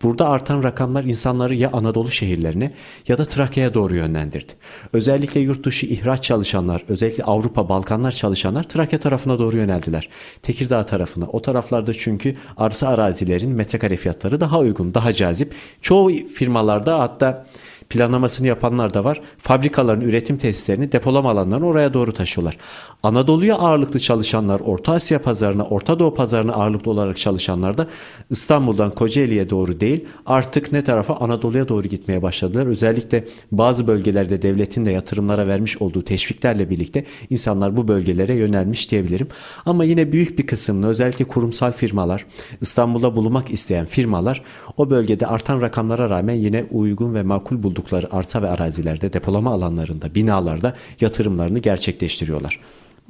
Burada artan rakamlar insanları ya Anadolu şehirlerine ya da Trakya'ya doğru yönlendirdi. Özellikle yurt dışı ihraç çalışanlar, özellikle Avrupa, Balkanlar çalışanlar Trakya tarafına doğru yöneldiler. Tekirdağ tarafına. O taraflarda çünkü arsa arazilerin metrekare fiyatları daha uygun, daha cazip. Çoğu firmalarda hatta planlamasını yapanlar da var. Fabrikaların üretim tesislerini depolama alanlarını oraya doğru taşıyorlar. Anadolu'ya ağırlıklı çalışanlar, Orta Asya pazarına, Orta Doğu pazarına ağırlıklı olarak çalışanlar da İstanbul'dan Kocaeli'ye doğru değil artık ne tarafa Anadolu'ya doğru gitmeye başladılar. Özellikle bazı bölgelerde devletin de yatırımlara vermiş olduğu teşviklerle birlikte insanlar bu bölgelere yönelmiş diyebilirim. Ama yine büyük bir kısmını özellikle kurumsal firmalar, İstanbul'da bulunmak isteyen firmalar o bölgede artan rakamlara rağmen yine uygun ve makul buldukları arsa ve arazilerde, depolama alanlarında, binalarda yatırımlarını gerçekleştiriyorlar.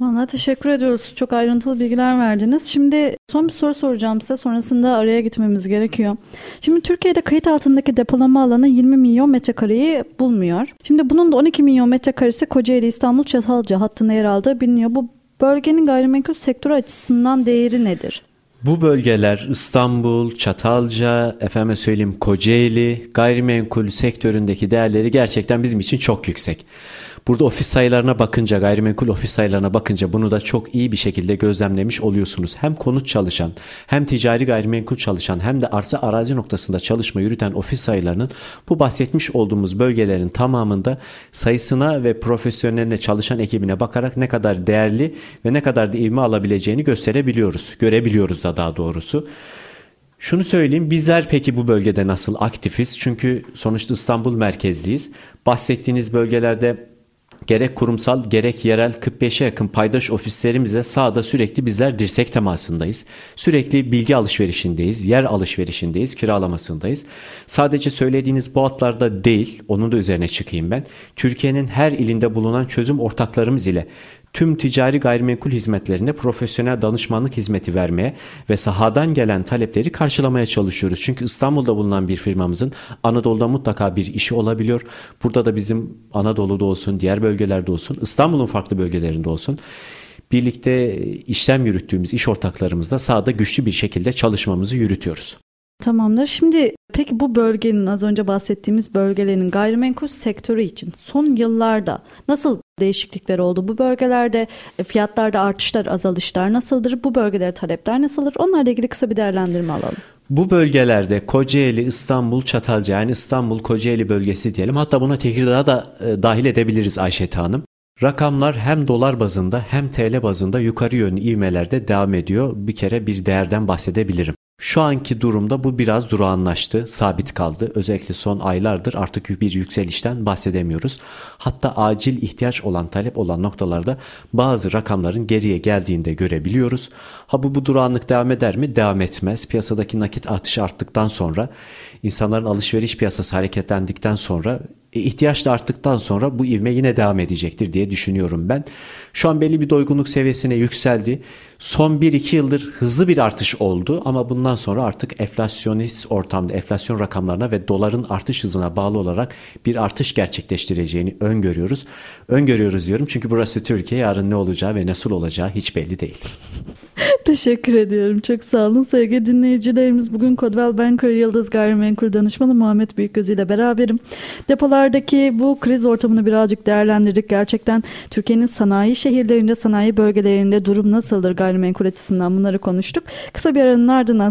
Valla teşekkür ediyoruz. Çok ayrıntılı bilgiler verdiniz. Şimdi son bir soru soracağım size. Sonrasında araya gitmemiz gerekiyor. Şimdi Türkiye'de kayıt altındaki depolama alanı 20 milyon metrekareyi bulmuyor. Şimdi bunun da 12 milyon metrekaresi Kocaeli İstanbul Çatalca hattında yer aldığı biliniyor. Bu bölgenin gayrimenkul sektörü açısından değeri nedir? Bu bölgeler İstanbul, Çatalca, efendim söyleyeyim Kocaeli gayrimenkul sektöründeki değerleri gerçekten bizim için çok yüksek. Burada ofis sayılarına bakınca, gayrimenkul ofis sayılarına bakınca bunu da çok iyi bir şekilde gözlemlemiş oluyorsunuz. Hem konut çalışan, hem ticari gayrimenkul çalışan, hem de arsa arazi noktasında çalışma yürüten ofis sayılarının bu bahsetmiş olduğumuz bölgelerin tamamında sayısına ve profesyoneline çalışan ekibine bakarak ne kadar değerli ve ne kadar da ivme alabileceğini gösterebiliyoruz. Görebiliyoruz da daha doğrusu. Şunu söyleyeyim bizler peki bu bölgede nasıl aktifiz? Çünkü sonuçta İstanbul merkezliyiz. Bahsettiğiniz bölgelerde gerek kurumsal gerek yerel 45'e yakın paydaş ofislerimizle sahada sürekli bizler dirsek temasındayız. Sürekli bilgi alışverişindeyiz, yer alışverişindeyiz, kiralamasındayız. Sadece söylediğiniz bu hatlarda değil, onun da üzerine çıkayım ben. Türkiye'nin her ilinde bulunan çözüm ortaklarımız ile tüm ticari gayrimenkul hizmetlerinde profesyonel danışmanlık hizmeti vermeye ve sahadan gelen talepleri karşılamaya çalışıyoruz. Çünkü İstanbul'da bulunan bir firmamızın Anadolu'da mutlaka bir işi olabiliyor. Burada da bizim Anadolu'da olsun, diğer bölgelerde olsun, İstanbul'un farklı bölgelerinde olsun birlikte işlem yürüttüğümüz iş ortaklarımızla sahada güçlü bir şekilde çalışmamızı yürütüyoruz. Tamamdır. Şimdi peki bu bölgenin az önce bahsettiğimiz bölgelerin gayrimenkul sektörü için son yıllarda nasıl değişiklikler oldu? Bu bölgelerde e, fiyatlarda artışlar, azalışlar nasıldır? Bu bölgelere talepler nasıldır? Onlarla ilgili kısa bir değerlendirme alalım. Bu bölgelerde Kocaeli, İstanbul, Çatalca yani İstanbul Kocaeli bölgesi diyelim. Hatta buna Tekirdağ'a da e, dahil edebiliriz Ayşet Hanım. Rakamlar hem dolar bazında hem TL bazında yukarı yönlü ivmelerde devam ediyor. Bir kere bir değerden bahsedebilirim. Şu anki durumda bu biraz durağanlaştı, sabit kaldı. Özellikle son aylardır artık bir yükselişten bahsedemiyoruz. Hatta acil ihtiyaç olan, talep olan noktalarda bazı rakamların geriye geldiğini de görebiliyoruz. Ha bu, bu durağanlık devam eder mi? Devam etmez. Piyasadaki nakit artışı arttıktan sonra, insanların alışveriş piyasası hareketlendikten sonra e, ihtiyaç da arttıktan sonra bu ivme yine devam edecektir diye düşünüyorum ben. Şu an belli bir doygunluk seviyesine yükseldi. Son 1-2 yıldır hızlı bir artış oldu ama bundan sonra artık enflasyonist ortamda enflasyon rakamlarına ve doların artış hızına bağlı olarak bir artış gerçekleştireceğini öngörüyoruz. Öngörüyoruz diyorum çünkü burası Türkiye yarın ne olacağı ve nasıl olacağı hiç belli değil. [laughs] Teşekkür ediyorum. Çok sağ olun. Sevgili dinleyicilerimiz bugün Kodvel Banker Yıldız Gayrimenkul Danışmanı Muhammed Büyükgöz ile beraberim. Depolardaki bu kriz ortamını birazcık değerlendirdik. Gerçekten Türkiye'nin sanayi şehirlerinde, sanayi bölgelerinde durum nasıldır gayrimenkul açısından bunları konuştuk. Kısa bir aranın ardından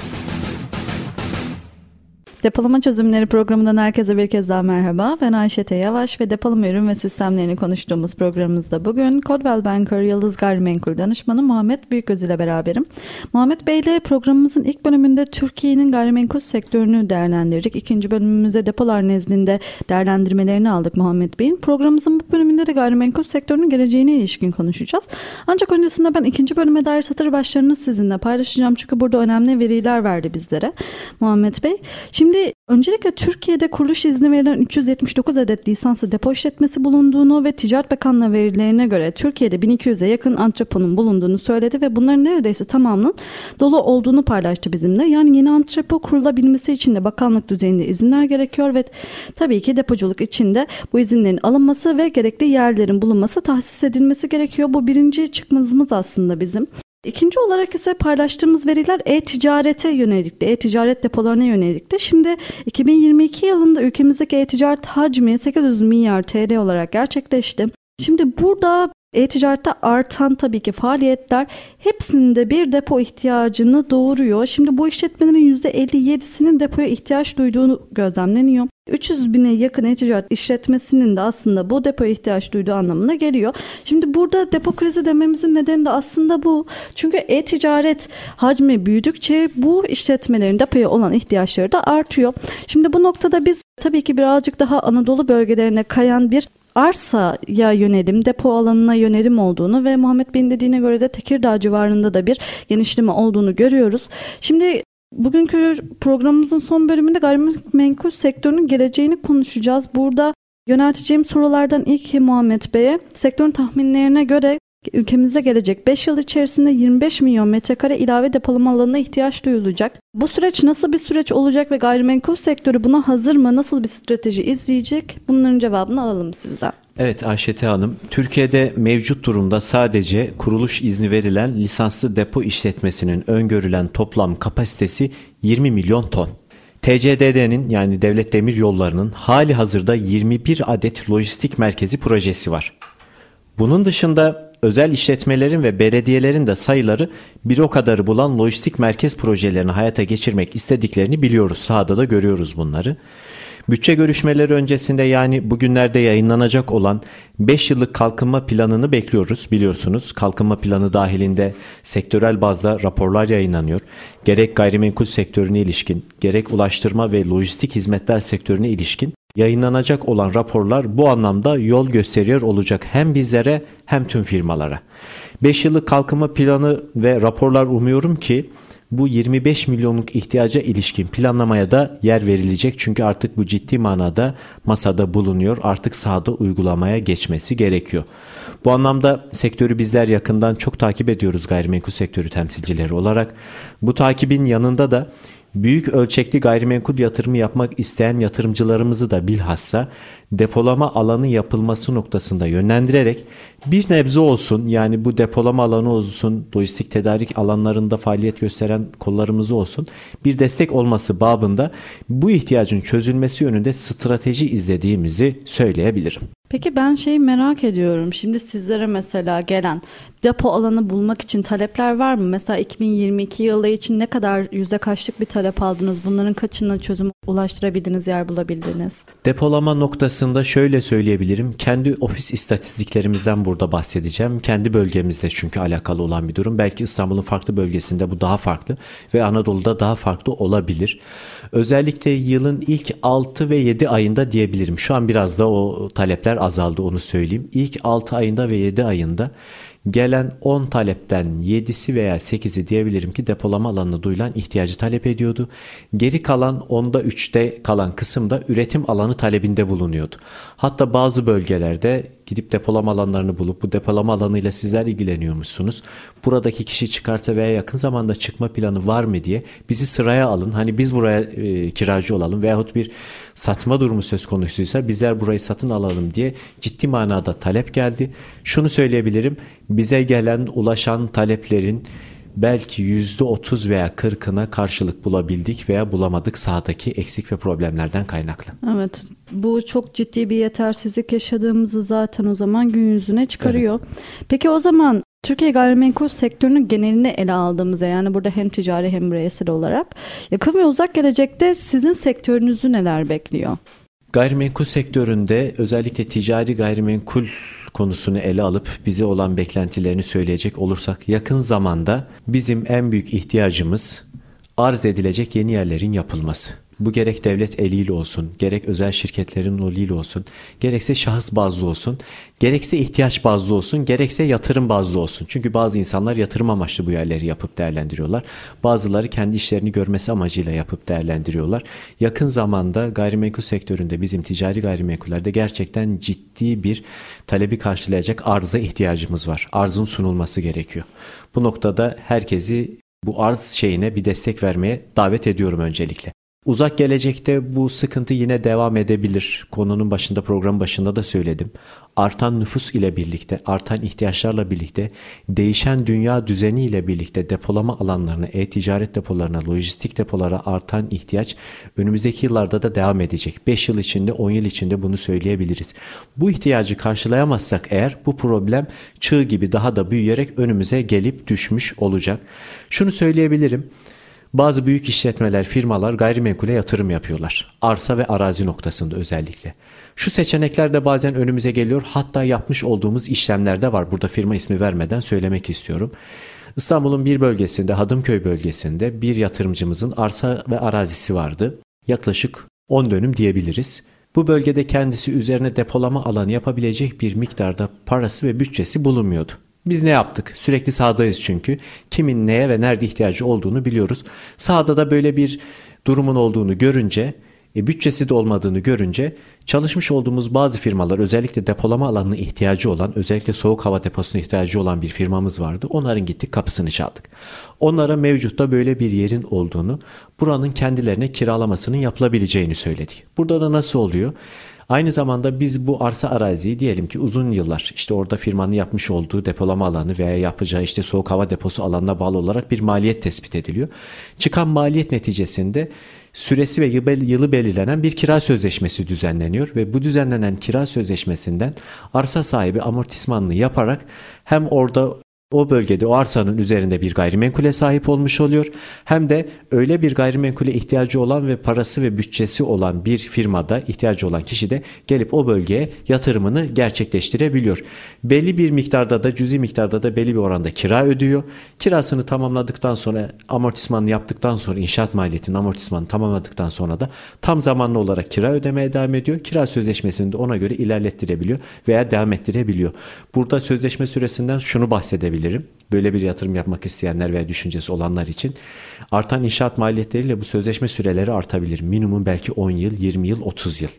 Depolama Çözümleri programından herkese bir kez daha merhaba. Ben Ayşe Yavaş ve depolama ürün ve sistemlerini konuştuğumuz programımızda bugün Codwell Banker Yıldız Gayrimenkul Danışmanı Muhammed Büyükgöz ile beraberim. Muhammed Bey ile programımızın ilk bölümünde Türkiye'nin gayrimenkul sektörünü değerlendirdik. İkinci bölümümüzde depolar nezdinde değerlendirmelerini aldık Muhammed Bey'in. Programımızın bu bölümünde de gayrimenkul sektörünün geleceğine ilişkin konuşacağız. Ancak öncesinde ben ikinci bölüme dair satır başlarını sizinle paylaşacağım. Çünkü burada önemli veriler verdi bizlere Muhammed Bey. Şimdi öncelikle Türkiye'de kuruluş izni verilen 379 adet lisanslı depo işletmesi bulunduğunu ve Ticaret Bakanlığı verilerine göre Türkiye'de 1200'e yakın antreponun bulunduğunu söyledi ve bunların neredeyse tamamının dolu olduğunu paylaştı bizimle. Yani yeni antrepo kurulabilmesi için de bakanlık düzeyinde izinler gerekiyor ve tabii ki depoculuk için de bu izinlerin alınması ve gerekli yerlerin bulunması tahsis edilmesi gerekiyor. Bu birinci çıkmazımız aslında bizim. İkinci olarak ise paylaştığımız veriler e-ticarete yönelikti, e-ticaret depolarına yönelikti. Şimdi 2022 yılında ülkemizdeki e-ticaret hacmi 800 milyar TL olarak gerçekleşti. Şimdi burada e-ticarette artan tabii ki faaliyetler hepsinde bir depo ihtiyacını doğuruyor. Şimdi bu işletmelerin %57'sinin depoya ihtiyaç duyduğunu gözlemleniyor. 300 bine yakın e-ticaret işletmesinin de aslında bu depoya ihtiyaç duyduğu anlamına geliyor. Şimdi burada depo krizi dememizin nedeni de aslında bu. Çünkü e-ticaret hacmi büyüdükçe bu işletmelerin depoya olan ihtiyaçları da artıyor. Şimdi bu noktada biz tabii ki birazcık daha Anadolu bölgelerine kayan bir arsaya yönelim, depo alanına yönelim olduğunu ve Muhammed Bey'in dediğine göre de Tekirdağ civarında da bir genişleme olduğunu görüyoruz. Şimdi Bugünkü programımızın son bölümünde gayrimenkul sektörünün geleceğini konuşacağız. Burada yönelteceğim sorulardan ilk Muhammed Bey'e sektörün tahminlerine göre Ülkemizde gelecek 5 yıl içerisinde 25 milyon metrekare ilave depolama alanına ihtiyaç duyulacak. Bu süreç nasıl bir süreç olacak ve gayrimenkul sektörü buna hazır mı? Nasıl bir strateji izleyecek? Bunların cevabını alalım sizden. Evet Ayşete Hanım, Türkiye'de mevcut durumda sadece kuruluş izni verilen lisanslı depo işletmesinin öngörülen toplam kapasitesi 20 milyon ton. TCDD'nin yani Devlet Demir Yolları'nın hali hazırda 21 adet lojistik merkezi projesi var. Bunun dışında özel işletmelerin ve belediyelerin de sayıları bir o kadarı bulan lojistik merkez projelerini hayata geçirmek istediklerini biliyoruz. Sahada da görüyoruz bunları. Bütçe görüşmeleri öncesinde yani bugünlerde yayınlanacak olan 5 yıllık kalkınma planını bekliyoruz biliyorsunuz. Kalkınma planı dahilinde sektörel bazda raporlar yayınlanıyor. Gerek gayrimenkul sektörüne ilişkin, gerek ulaştırma ve lojistik hizmetler sektörüne ilişkin yayınlanacak olan raporlar bu anlamda yol gösteriyor olacak hem bizlere hem tüm firmalara. 5 yıllık kalkınma planı ve raporlar umuyorum ki bu 25 milyonluk ihtiyaca ilişkin planlamaya da yer verilecek. Çünkü artık bu ciddi manada masada bulunuyor. Artık sahada uygulamaya geçmesi gerekiyor. Bu anlamda sektörü bizler yakından çok takip ediyoruz gayrimenkul sektörü temsilcileri olarak. Bu takibin yanında da büyük ölçekli gayrimenkul yatırımı yapmak isteyen yatırımcılarımızı da bilhassa depolama alanı yapılması noktasında yönlendirerek bir nebze olsun yani bu depolama alanı olsun, lojistik tedarik alanlarında faaliyet gösteren kollarımız olsun bir destek olması babında bu ihtiyacın çözülmesi yönünde strateji izlediğimizi söyleyebilirim. Peki ben şeyi merak ediyorum. Şimdi sizlere mesela gelen depo alanı bulmak için talepler var mı? Mesela 2022 yılı için ne kadar yüzde kaçlık bir talep aldınız? Bunların kaçına çözüm ulaştırabildiniz, yer bulabildiniz? Depolama noktasında şöyle söyleyebilirim. Kendi ofis istatistiklerimizden burada bahsedeceğim. Kendi bölgemizde çünkü alakalı olan bir durum. Belki İstanbul'un farklı bölgesinde bu daha farklı ve Anadolu'da daha farklı olabilir. Özellikle yılın ilk 6 ve 7 ayında diyebilirim. Şu an biraz da o talepler azaldı onu söyleyeyim. İlk 6 ayında ve 7 ayında Gelen 10 talepten 7'si veya 8'i diyebilirim ki depolama alanına duyulan ihtiyacı talep ediyordu. Geri kalan 10'da 3'te kalan kısımda üretim alanı talebinde bulunuyordu. Hatta bazı bölgelerde gidip depolama alanlarını bulup bu depolama alanıyla sizler ilgileniyormuşsunuz. Buradaki kişi çıkarsa veya yakın zamanda çıkma planı var mı diye bizi sıraya alın. Hani biz buraya e, kiracı olalım veyahut bir satma durumu söz konusuysa bizler burayı satın alalım diye ciddi manada talep geldi. Şunu söyleyebilirim. Bize gelen ulaşan taleplerin belki %30 veya 40'ına karşılık bulabildik veya bulamadık sahadaki eksik ve problemlerden kaynaklı. Evet bu çok ciddi bir yetersizlik yaşadığımızı zaten o zaman gün yüzüne çıkarıyor. Evet. Peki o zaman Türkiye gayrimenkul sektörünün genelini ele aldığımızda yani burada hem ticari hem bireysel olarak yakın ve uzak gelecekte sizin sektörünüzü neler bekliyor? Gayrimenkul sektöründe özellikle ticari gayrimenkul konusunu ele alıp bize olan beklentilerini söyleyecek olursak yakın zamanda bizim en büyük ihtiyacımız arz edilecek yeni yerlerin yapılması. Bu gerek devlet eliyle olsun, gerek özel şirketlerin eliyle olsun, gerekse şahıs bazlı olsun, gerekse ihtiyaç bazlı olsun, gerekse yatırım bazlı olsun. Çünkü bazı insanlar yatırım amaçlı bu yerleri yapıp değerlendiriyorlar. Bazıları kendi işlerini görmesi amacıyla yapıp değerlendiriyorlar. Yakın zamanda gayrimenkul sektöründe bizim ticari gayrimenkullerde gerçekten ciddi bir talebi karşılayacak arıza ihtiyacımız var. Arzın sunulması gerekiyor. Bu noktada herkesi bu arz şeyine bir destek vermeye davet ediyorum öncelikle. Uzak gelecekte bu sıkıntı yine devam edebilir. Konunun başında program başında da söyledim. Artan nüfus ile birlikte, artan ihtiyaçlarla birlikte, değişen dünya düzeni ile birlikte depolama alanlarına, e-ticaret depolarına, lojistik depolara artan ihtiyaç önümüzdeki yıllarda da devam edecek. 5 yıl içinde, 10 yıl içinde bunu söyleyebiliriz. Bu ihtiyacı karşılayamazsak eğer bu problem çığ gibi daha da büyüyerek önümüze gelip düşmüş olacak. Şunu söyleyebilirim. Bazı büyük işletmeler, firmalar gayrimenkule yatırım yapıyorlar. Arsa ve arazi noktasında özellikle. Şu seçenekler de bazen önümüze geliyor. Hatta yapmış olduğumuz işlemlerde var. Burada firma ismi vermeden söylemek istiyorum. İstanbul'un bir bölgesinde, Hadımköy bölgesinde bir yatırımcımızın arsa ve arazisi vardı. Yaklaşık 10 dönüm diyebiliriz. Bu bölgede kendisi üzerine depolama alanı yapabilecek bir miktarda parası ve bütçesi bulunmuyordu. Biz ne yaptık? Sürekli sahadayız çünkü. Kimin neye ve nerede ihtiyacı olduğunu biliyoruz. Sahada da böyle bir durumun olduğunu görünce, e, bütçesi de olmadığını görünce çalışmış olduğumuz bazı firmalar özellikle depolama alanına ihtiyacı olan, özellikle soğuk hava deposuna ihtiyacı olan bir firmamız vardı. Onların gittik kapısını çaldık. Onlara mevcutta böyle bir yerin olduğunu, buranın kendilerine kiralamasının yapılabileceğini söyledik. Burada da nasıl oluyor? Aynı zamanda biz bu arsa araziyi diyelim ki uzun yıllar işte orada firmanın yapmış olduğu depolama alanı veya yapacağı işte soğuk hava deposu alanına bağlı olarak bir maliyet tespit ediliyor. Çıkan maliyet neticesinde süresi ve yılı belirlenen bir kira sözleşmesi düzenleniyor ve bu düzenlenen kira sözleşmesinden arsa sahibi amortismanını yaparak hem orada o bölgede o arsanın üzerinde bir gayrimenkule sahip olmuş oluyor. Hem de öyle bir gayrimenkule ihtiyacı olan ve parası ve bütçesi olan bir firmada ihtiyacı olan kişi de gelip o bölgeye yatırımını gerçekleştirebiliyor. Belli bir miktarda da cüzi miktarda da belli bir oranda kira ödüyor. Kirasını tamamladıktan sonra amortismanını yaptıktan sonra inşaat maliyetinin amortismanını tamamladıktan sonra da tam zamanlı olarak kira ödemeye devam ediyor. Kira sözleşmesini de ona göre ilerlettirebiliyor veya devam ettirebiliyor. Burada sözleşme süresinden şunu bahsedebilirim önerebilirim. Böyle bir yatırım yapmak isteyenler veya düşüncesi olanlar için artan inşaat maliyetleriyle bu sözleşme süreleri artabilir. Minimum belki 10 yıl, 20 yıl, 30 yıl.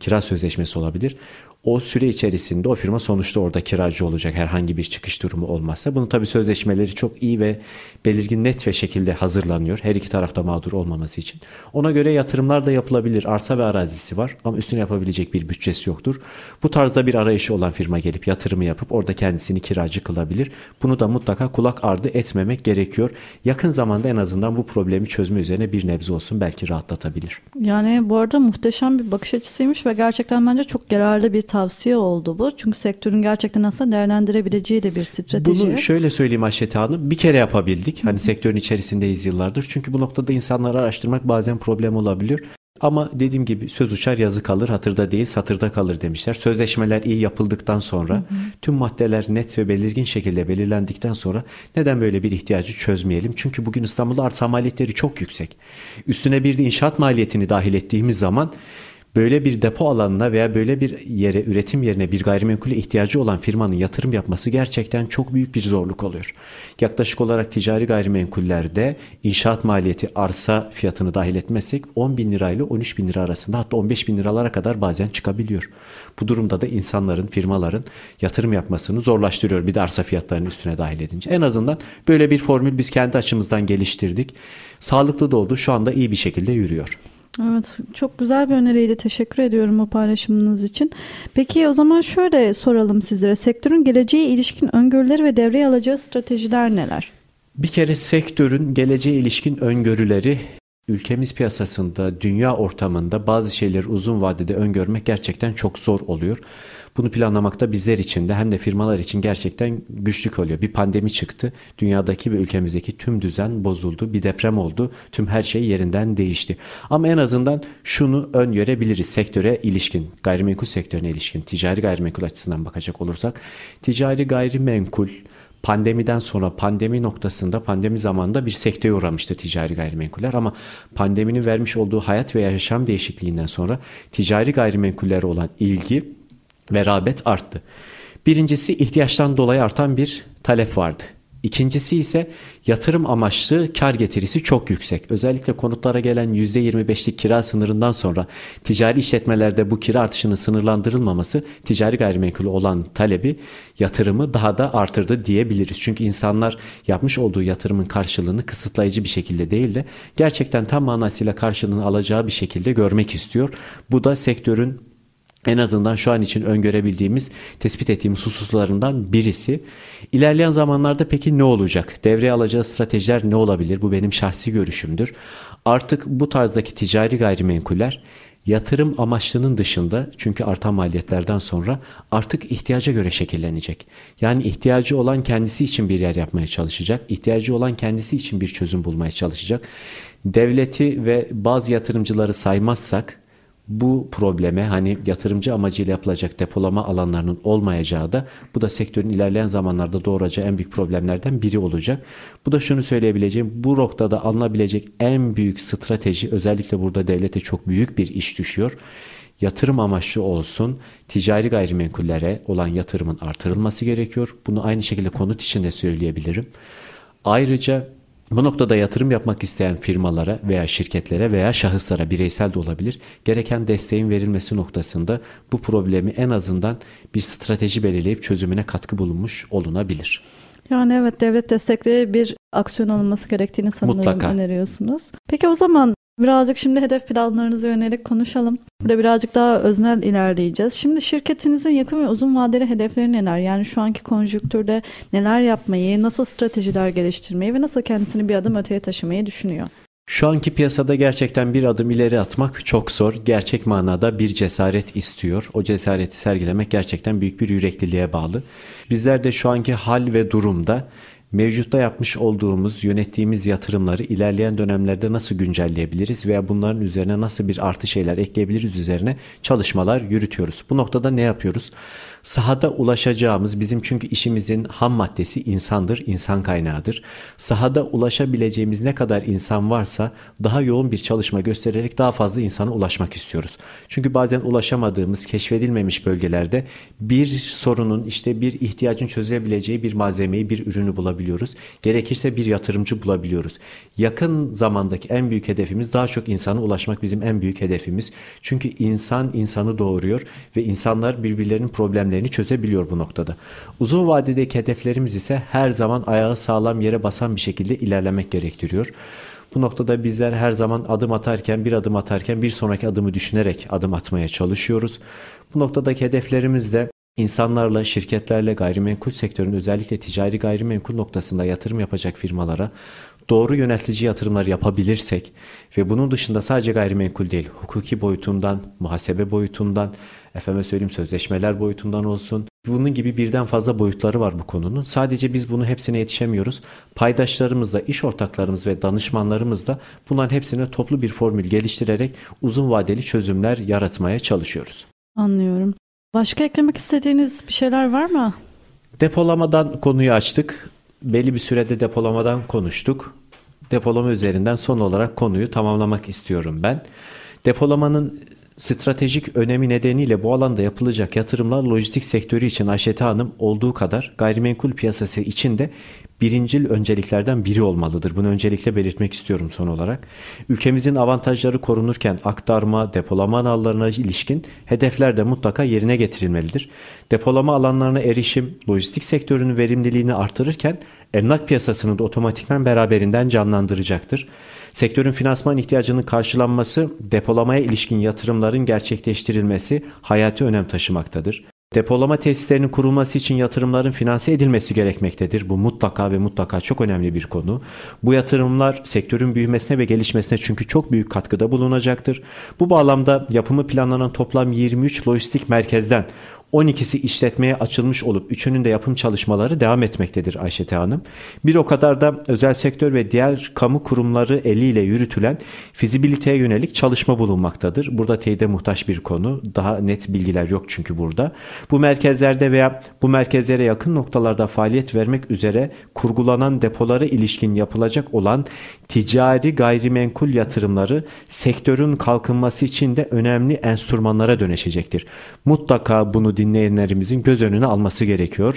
Kira sözleşmesi olabilir o süre içerisinde o firma sonuçta orada kiracı olacak herhangi bir çıkış durumu olmazsa. Bunun tabi sözleşmeleri çok iyi ve belirgin net ve şekilde hazırlanıyor. Her iki tarafta mağdur olmaması için. Ona göre yatırımlar da yapılabilir. Arsa ve arazisi var ama üstüne yapabilecek bir bütçesi yoktur. Bu tarzda bir arayışı olan firma gelip yatırımı yapıp orada kendisini kiracı kılabilir. Bunu da mutlaka kulak ardı etmemek gerekiyor. Yakın zamanda en azından bu problemi çözme üzerine bir nebze olsun belki rahatlatabilir. Yani bu arada muhteşem bir bakış açısıymış ve gerçekten bence çok yararlı bir tavsiye oldu bu. Çünkü sektörün gerçekten aslında değerlendirebileceği de bir strateji. Bunu şöyle söyleyeyim Ayşete Hanım. Bir kere yapabildik. Hani sektörün içerisindeyiz yıllardır. Çünkü bu noktada insanları araştırmak bazen problem olabilir. Ama dediğim gibi söz uçar yazı kalır hatırda değil satırda kalır demişler. Sözleşmeler iyi yapıldıktan sonra hı hı. tüm maddeler net ve belirgin şekilde belirlendikten sonra neden böyle bir ihtiyacı çözmeyelim? Çünkü bugün İstanbul'da arsa maliyetleri çok yüksek. Üstüne bir de inşaat maliyetini dahil ettiğimiz zaman böyle bir depo alanına veya böyle bir yere, üretim yerine bir gayrimenkule ihtiyacı olan firmanın yatırım yapması gerçekten çok büyük bir zorluk oluyor. Yaklaşık olarak ticari gayrimenkullerde inşaat maliyeti arsa fiyatını dahil etmezsek 10 bin lirayla 13 bin lira arasında hatta 15 bin liralara kadar bazen çıkabiliyor. Bu durumda da insanların, firmaların yatırım yapmasını zorlaştırıyor bir de arsa fiyatlarının üstüne dahil edince. En azından böyle bir formül biz kendi açımızdan geliştirdik. Sağlıklı da oldu. Şu anda iyi bir şekilde yürüyor. Evet çok güzel bir öneriydi. Teşekkür ediyorum o paylaşımınız için. Peki o zaman şöyle soralım sizlere. Sektörün geleceğe ilişkin öngörüleri ve devreye alacağı stratejiler neler? Bir kere sektörün geleceğe ilişkin öngörüleri ülkemiz piyasasında, dünya ortamında bazı şeyleri uzun vadede öngörmek gerçekten çok zor oluyor. Bunu planlamakta bizler için de hem de firmalar için gerçekten güçlük oluyor. Bir pandemi çıktı. Dünyadaki ve ülkemizdeki tüm düzen bozuldu. Bir deprem oldu. Tüm her şey yerinden değişti. Ama en azından şunu öngörebiliriz sektöre ilişkin, gayrimenkul sektörüne ilişkin, ticari gayrimenkul açısından bakacak olursak. Ticari gayrimenkul pandemiden sonra pandemi noktasında pandemi zamanında bir sekteye uğramıştı ticari gayrimenkuller ama pandeminin vermiş olduğu hayat veya yaşam değişikliğinden sonra ticari gayrimenkullere olan ilgi ve rağbet arttı. Birincisi ihtiyaçtan dolayı artan bir talep vardı. İkincisi ise yatırım amaçlı kar getirisi çok yüksek. Özellikle konutlara gelen %25'lik kira sınırından sonra ticari işletmelerde bu kira artışının sınırlandırılmaması ticari gayrimenkul olan talebi yatırımı daha da artırdı diyebiliriz. Çünkü insanlar yapmış olduğu yatırımın karşılığını kısıtlayıcı bir şekilde değil de gerçekten tam manasıyla karşılığını alacağı bir şekilde görmek istiyor. Bu da sektörün en azından şu an için öngörebildiğimiz, tespit ettiğimiz hususlarından birisi. İlerleyen zamanlarda peki ne olacak? Devreye alacağı stratejiler ne olabilir? Bu benim şahsi görüşümdür. Artık bu tarzdaki ticari gayrimenkuller yatırım amaçlının dışında çünkü artan maliyetlerden sonra artık ihtiyaca göre şekillenecek. Yani ihtiyacı olan kendisi için bir yer yapmaya çalışacak. ihtiyacı olan kendisi için bir çözüm bulmaya çalışacak. Devleti ve bazı yatırımcıları saymazsak bu probleme hani yatırımcı amacıyla yapılacak depolama alanlarının olmayacağı da bu da sektörün ilerleyen zamanlarda doğuracağı en büyük problemlerden biri olacak. Bu da şunu söyleyebileceğim bu noktada alınabilecek en büyük strateji özellikle burada devlete çok büyük bir iş düşüyor. Yatırım amaçlı olsun, ticari gayrimenkullere olan yatırımın artırılması gerekiyor. Bunu aynı şekilde konut için de söyleyebilirim. Ayrıca bu noktada yatırım yapmak isteyen firmalara veya şirketlere veya şahıslara bireysel de olabilir gereken desteğin verilmesi noktasında bu problemi en azından bir strateji belirleyip çözümüne katkı bulunmuş olunabilir. Yani evet devlet destekli bir aksiyon alınması gerektiğini sanırım Mutlaka. öneriyorsunuz. Peki o zaman Birazcık şimdi hedef planlarınıza yönelik konuşalım. Burada birazcık daha öznel ilerleyeceğiz. Şimdi şirketinizin yakın ve uzun vadeli hedefleri neler? Yani şu anki konjüktürde neler yapmayı, nasıl stratejiler geliştirmeyi ve nasıl kendisini bir adım öteye taşımayı düşünüyor? Şu anki piyasada gerçekten bir adım ileri atmak çok zor. Gerçek manada bir cesaret istiyor. O cesareti sergilemek gerçekten büyük bir yürekliliğe bağlı. Bizler de şu anki hal ve durumda mevcutta yapmış olduğumuz, yönettiğimiz yatırımları ilerleyen dönemlerde nasıl güncelleyebiliriz veya bunların üzerine nasıl bir artı şeyler ekleyebiliriz üzerine çalışmalar yürütüyoruz. Bu noktada ne yapıyoruz? Sahada ulaşacağımız bizim çünkü işimizin ham maddesi insandır, insan kaynağıdır. Sahada ulaşabileceğimiz ne kadar insan varsa daha yoğun bir çalışma göstererek daha fazla insana ulaşmak istiyoruz. Çünkü bazen ulaşamadığımız, keşfedilmemiş bölgelerde bir sorunun işte bir ihtiyacın çözülebileceği bir malzemeyi, bir ürünü bulabiliyoruz. Gerekirse bir yatırımcı bulabiliyoruz. Yakın zamandaki en büyük hedefimiz daha çok insana ulaşmak bizim en büyük hedefimiz. Çünkü insan insanı doğuruyor ve insanlar birbirlerinin problemlerini problemlerini çözebiliyor bu noktada. Uzun vadedeki hedeflerimiz ise her zaman ayağı sağlam yere basan bir şekilde ilerlemek gerektiriyor. Bu noktada bizler her zaman adım atarken, bir adım atarken bir sonraki adımı düşünerek adım atmaya çalışıyoruz. Bu noktadaki hedeflerimiz de insanlarla, şirketlerle, gayrimenkul sektörün özellikle ticari gayrimenkul noktasında yatırım yapacak firmalara doğru yönetici yatırımlar yapabilirsek ve bunun dışında sadece gayrimenkul değil, hukuki boyutundan, muhasebe boyutundan, efeme söyleyeyim sözleşmeler boyutundan olsun. Bunun gibi birden fazla boyutları var bu konunun. Sadece biz bunu hepsine yetişemiyoruz. Paydaşlarımızla, iş ortaklarımız ve danışmanlarımızla bunların hepsine toplu bir formül geliştirerek uzun vadeli çözümler yaratmaya çalışıyoruz. Anlıyorum. Başka eklemek istediğiniz bir şeyler var mı? Depolamadan konuyu açtık. Belli bir sürede depolamadan konuştuk. Depolama üzerinden son olarak konuyu tamamlamak istiyorum ben. Depolamanın stratejik önemi nedeniyle bu alanda yapılacak yatırımlar lojistik sektörü için Ayşete Hanım olduğu kadar gayrimenkul piyasası için de birincil önceliklerden biri olmalıdır. Bunu öncelikle belirtmek istiyorum son olarak. Ülkemizin avantajları korunurken aktarma, depolama alanlarına ilişkin hedefler de mutlaka yerine getirilmelidir. Depolama alanlarına erişim, lojistik sektörünün verimliliğini artırırken emlak piyasasını da otomatikman beraberinden canlandıracaktır. Sektörün finansman ihtiyacının karşılanması, depolamaya ilişkin yatırımların gerçekleştirilmesi hayati önem taşımaktadır. Depolama tesislerinin kurulması için yatırımların finanse edilmesi gerekmektedir. Bu mutlaka ve mutlaka çok önemli bir konu. Bu yatırımlar sektörün büyümesine ve gelişmesine çünkü çok büyük katkıda bulunacaktır. Bu bağlamda yapımı planlanan toplam 23 lojistik merkezden 12'si işletmeye açılmış olup üçünün de yapım çalışmaları devam etmektedir Ayşete Hanım. Bir o kadar da özel sektör ve diğer kamu kurumları eliyle yürütülen fizibiliteye yönelik çalışma bulunmaktadır. Burada teyide muhtaç bir konu. Daha net bilgiler yok çünkü burada. Bu merkezlerde veya bu merkezlere yakın noktalarda faaliyet vermek üzere kurgulanan depolara ilişkin yapılacak olan ticari gayrimenkul yatırımları sektörün kalkınması için de önemli enstrümanlara dönüşecektir. Mutlaka bunu dinleyenlerimizin göz önüne alması gerekiyor.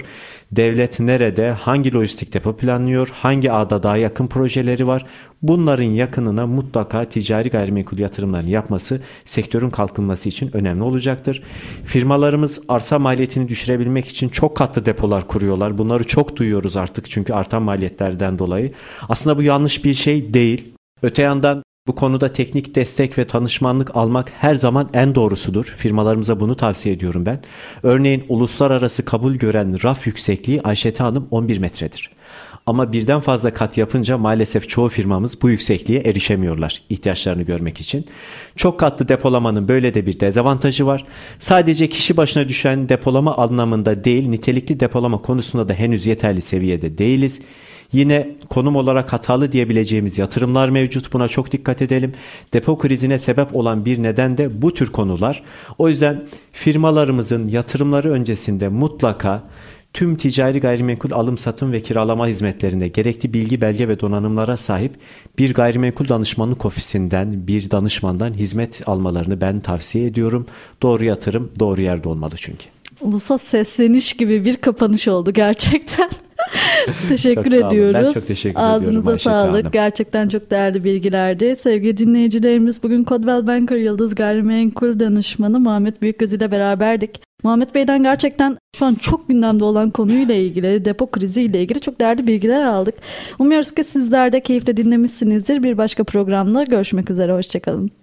Devlet nerede, hangi lojistik depo planlıyor, hangi ağda daha yakın projeleri var? Bunların yakınına mutlaka ticari gayrimenkul yatırımlarını yapması sektörün kalkınması için önemli olacaktır. Firmalarımız arsa maliyetini düşürebilmek için çok katlı depolar kuruyorlar. Bunları çok duyuyoruz artık çünkü artan maliyetlerden dolayı. Aslında bu yanlış bir şey değil. Öte yandan bu konuda teknik destek ve tanışmanlık almak her zaman en doğrusudur. Firmalarımıza bunu tavsiye ediyorum ben. Örneğin uluslararası kabul gören raf yüksekliği Ayşete Hanım 11 metredir. Ama birden fazla kat yapınca maalesef çoğu firmamız bu yüksekliğe erişemiyorlar ihtiyaçlarını görmek için. Çok katlı depolamanın böyle de bir dezavantajı var. Sadece kişi başına düşen depolama anlamında değil nitelikli depolama konusunda da henüz yeterli seviyede değiliz. Yine konum olarak hatalı diyebileceğimiz yatırımlar mevcut. Buna çok dikkat edelim. Depo krizine sebep olan bir neden de bu tür konular. O yüzden firmalarımızın yatırımları öncesinde mutlaka tüm ticari gayrimenkul alım satım ve kiralama hizmetlerinde gerekli bilgi belge ve donanımlara sahip bir gayrimenkul danışmanlık ofisinden bir danışmandan hizmet almalarını ben tavsiye ediyorum. Doğru yatırım doğru yerde olmalı çünkü. Ulusal sesleniş gibi bir kapanış oldu gerçekten. [laughs] teşekkür çok ediyoruz. Ben çok teşekkür Ağzınıza ediyorum. sağlık. Hanım. Gerçekten çok değerli bilgilerdi. Sevgili dinleyicilerimiz bugün Codwell Banker Yıldız Gayrimenkul Danışmanı Muhammed Büyükgöz ile beraberdik. Muhammed Bey'den gerçekten şu an çok gündemde olan konuyla ilgili, depo kriziyle ilgili çok değerli bilgiler aldık. Umuyoruz ki sizler de keyifle dinlemişsinizdir. Bir başka programda görüşmek üzere. Hoşçakalın.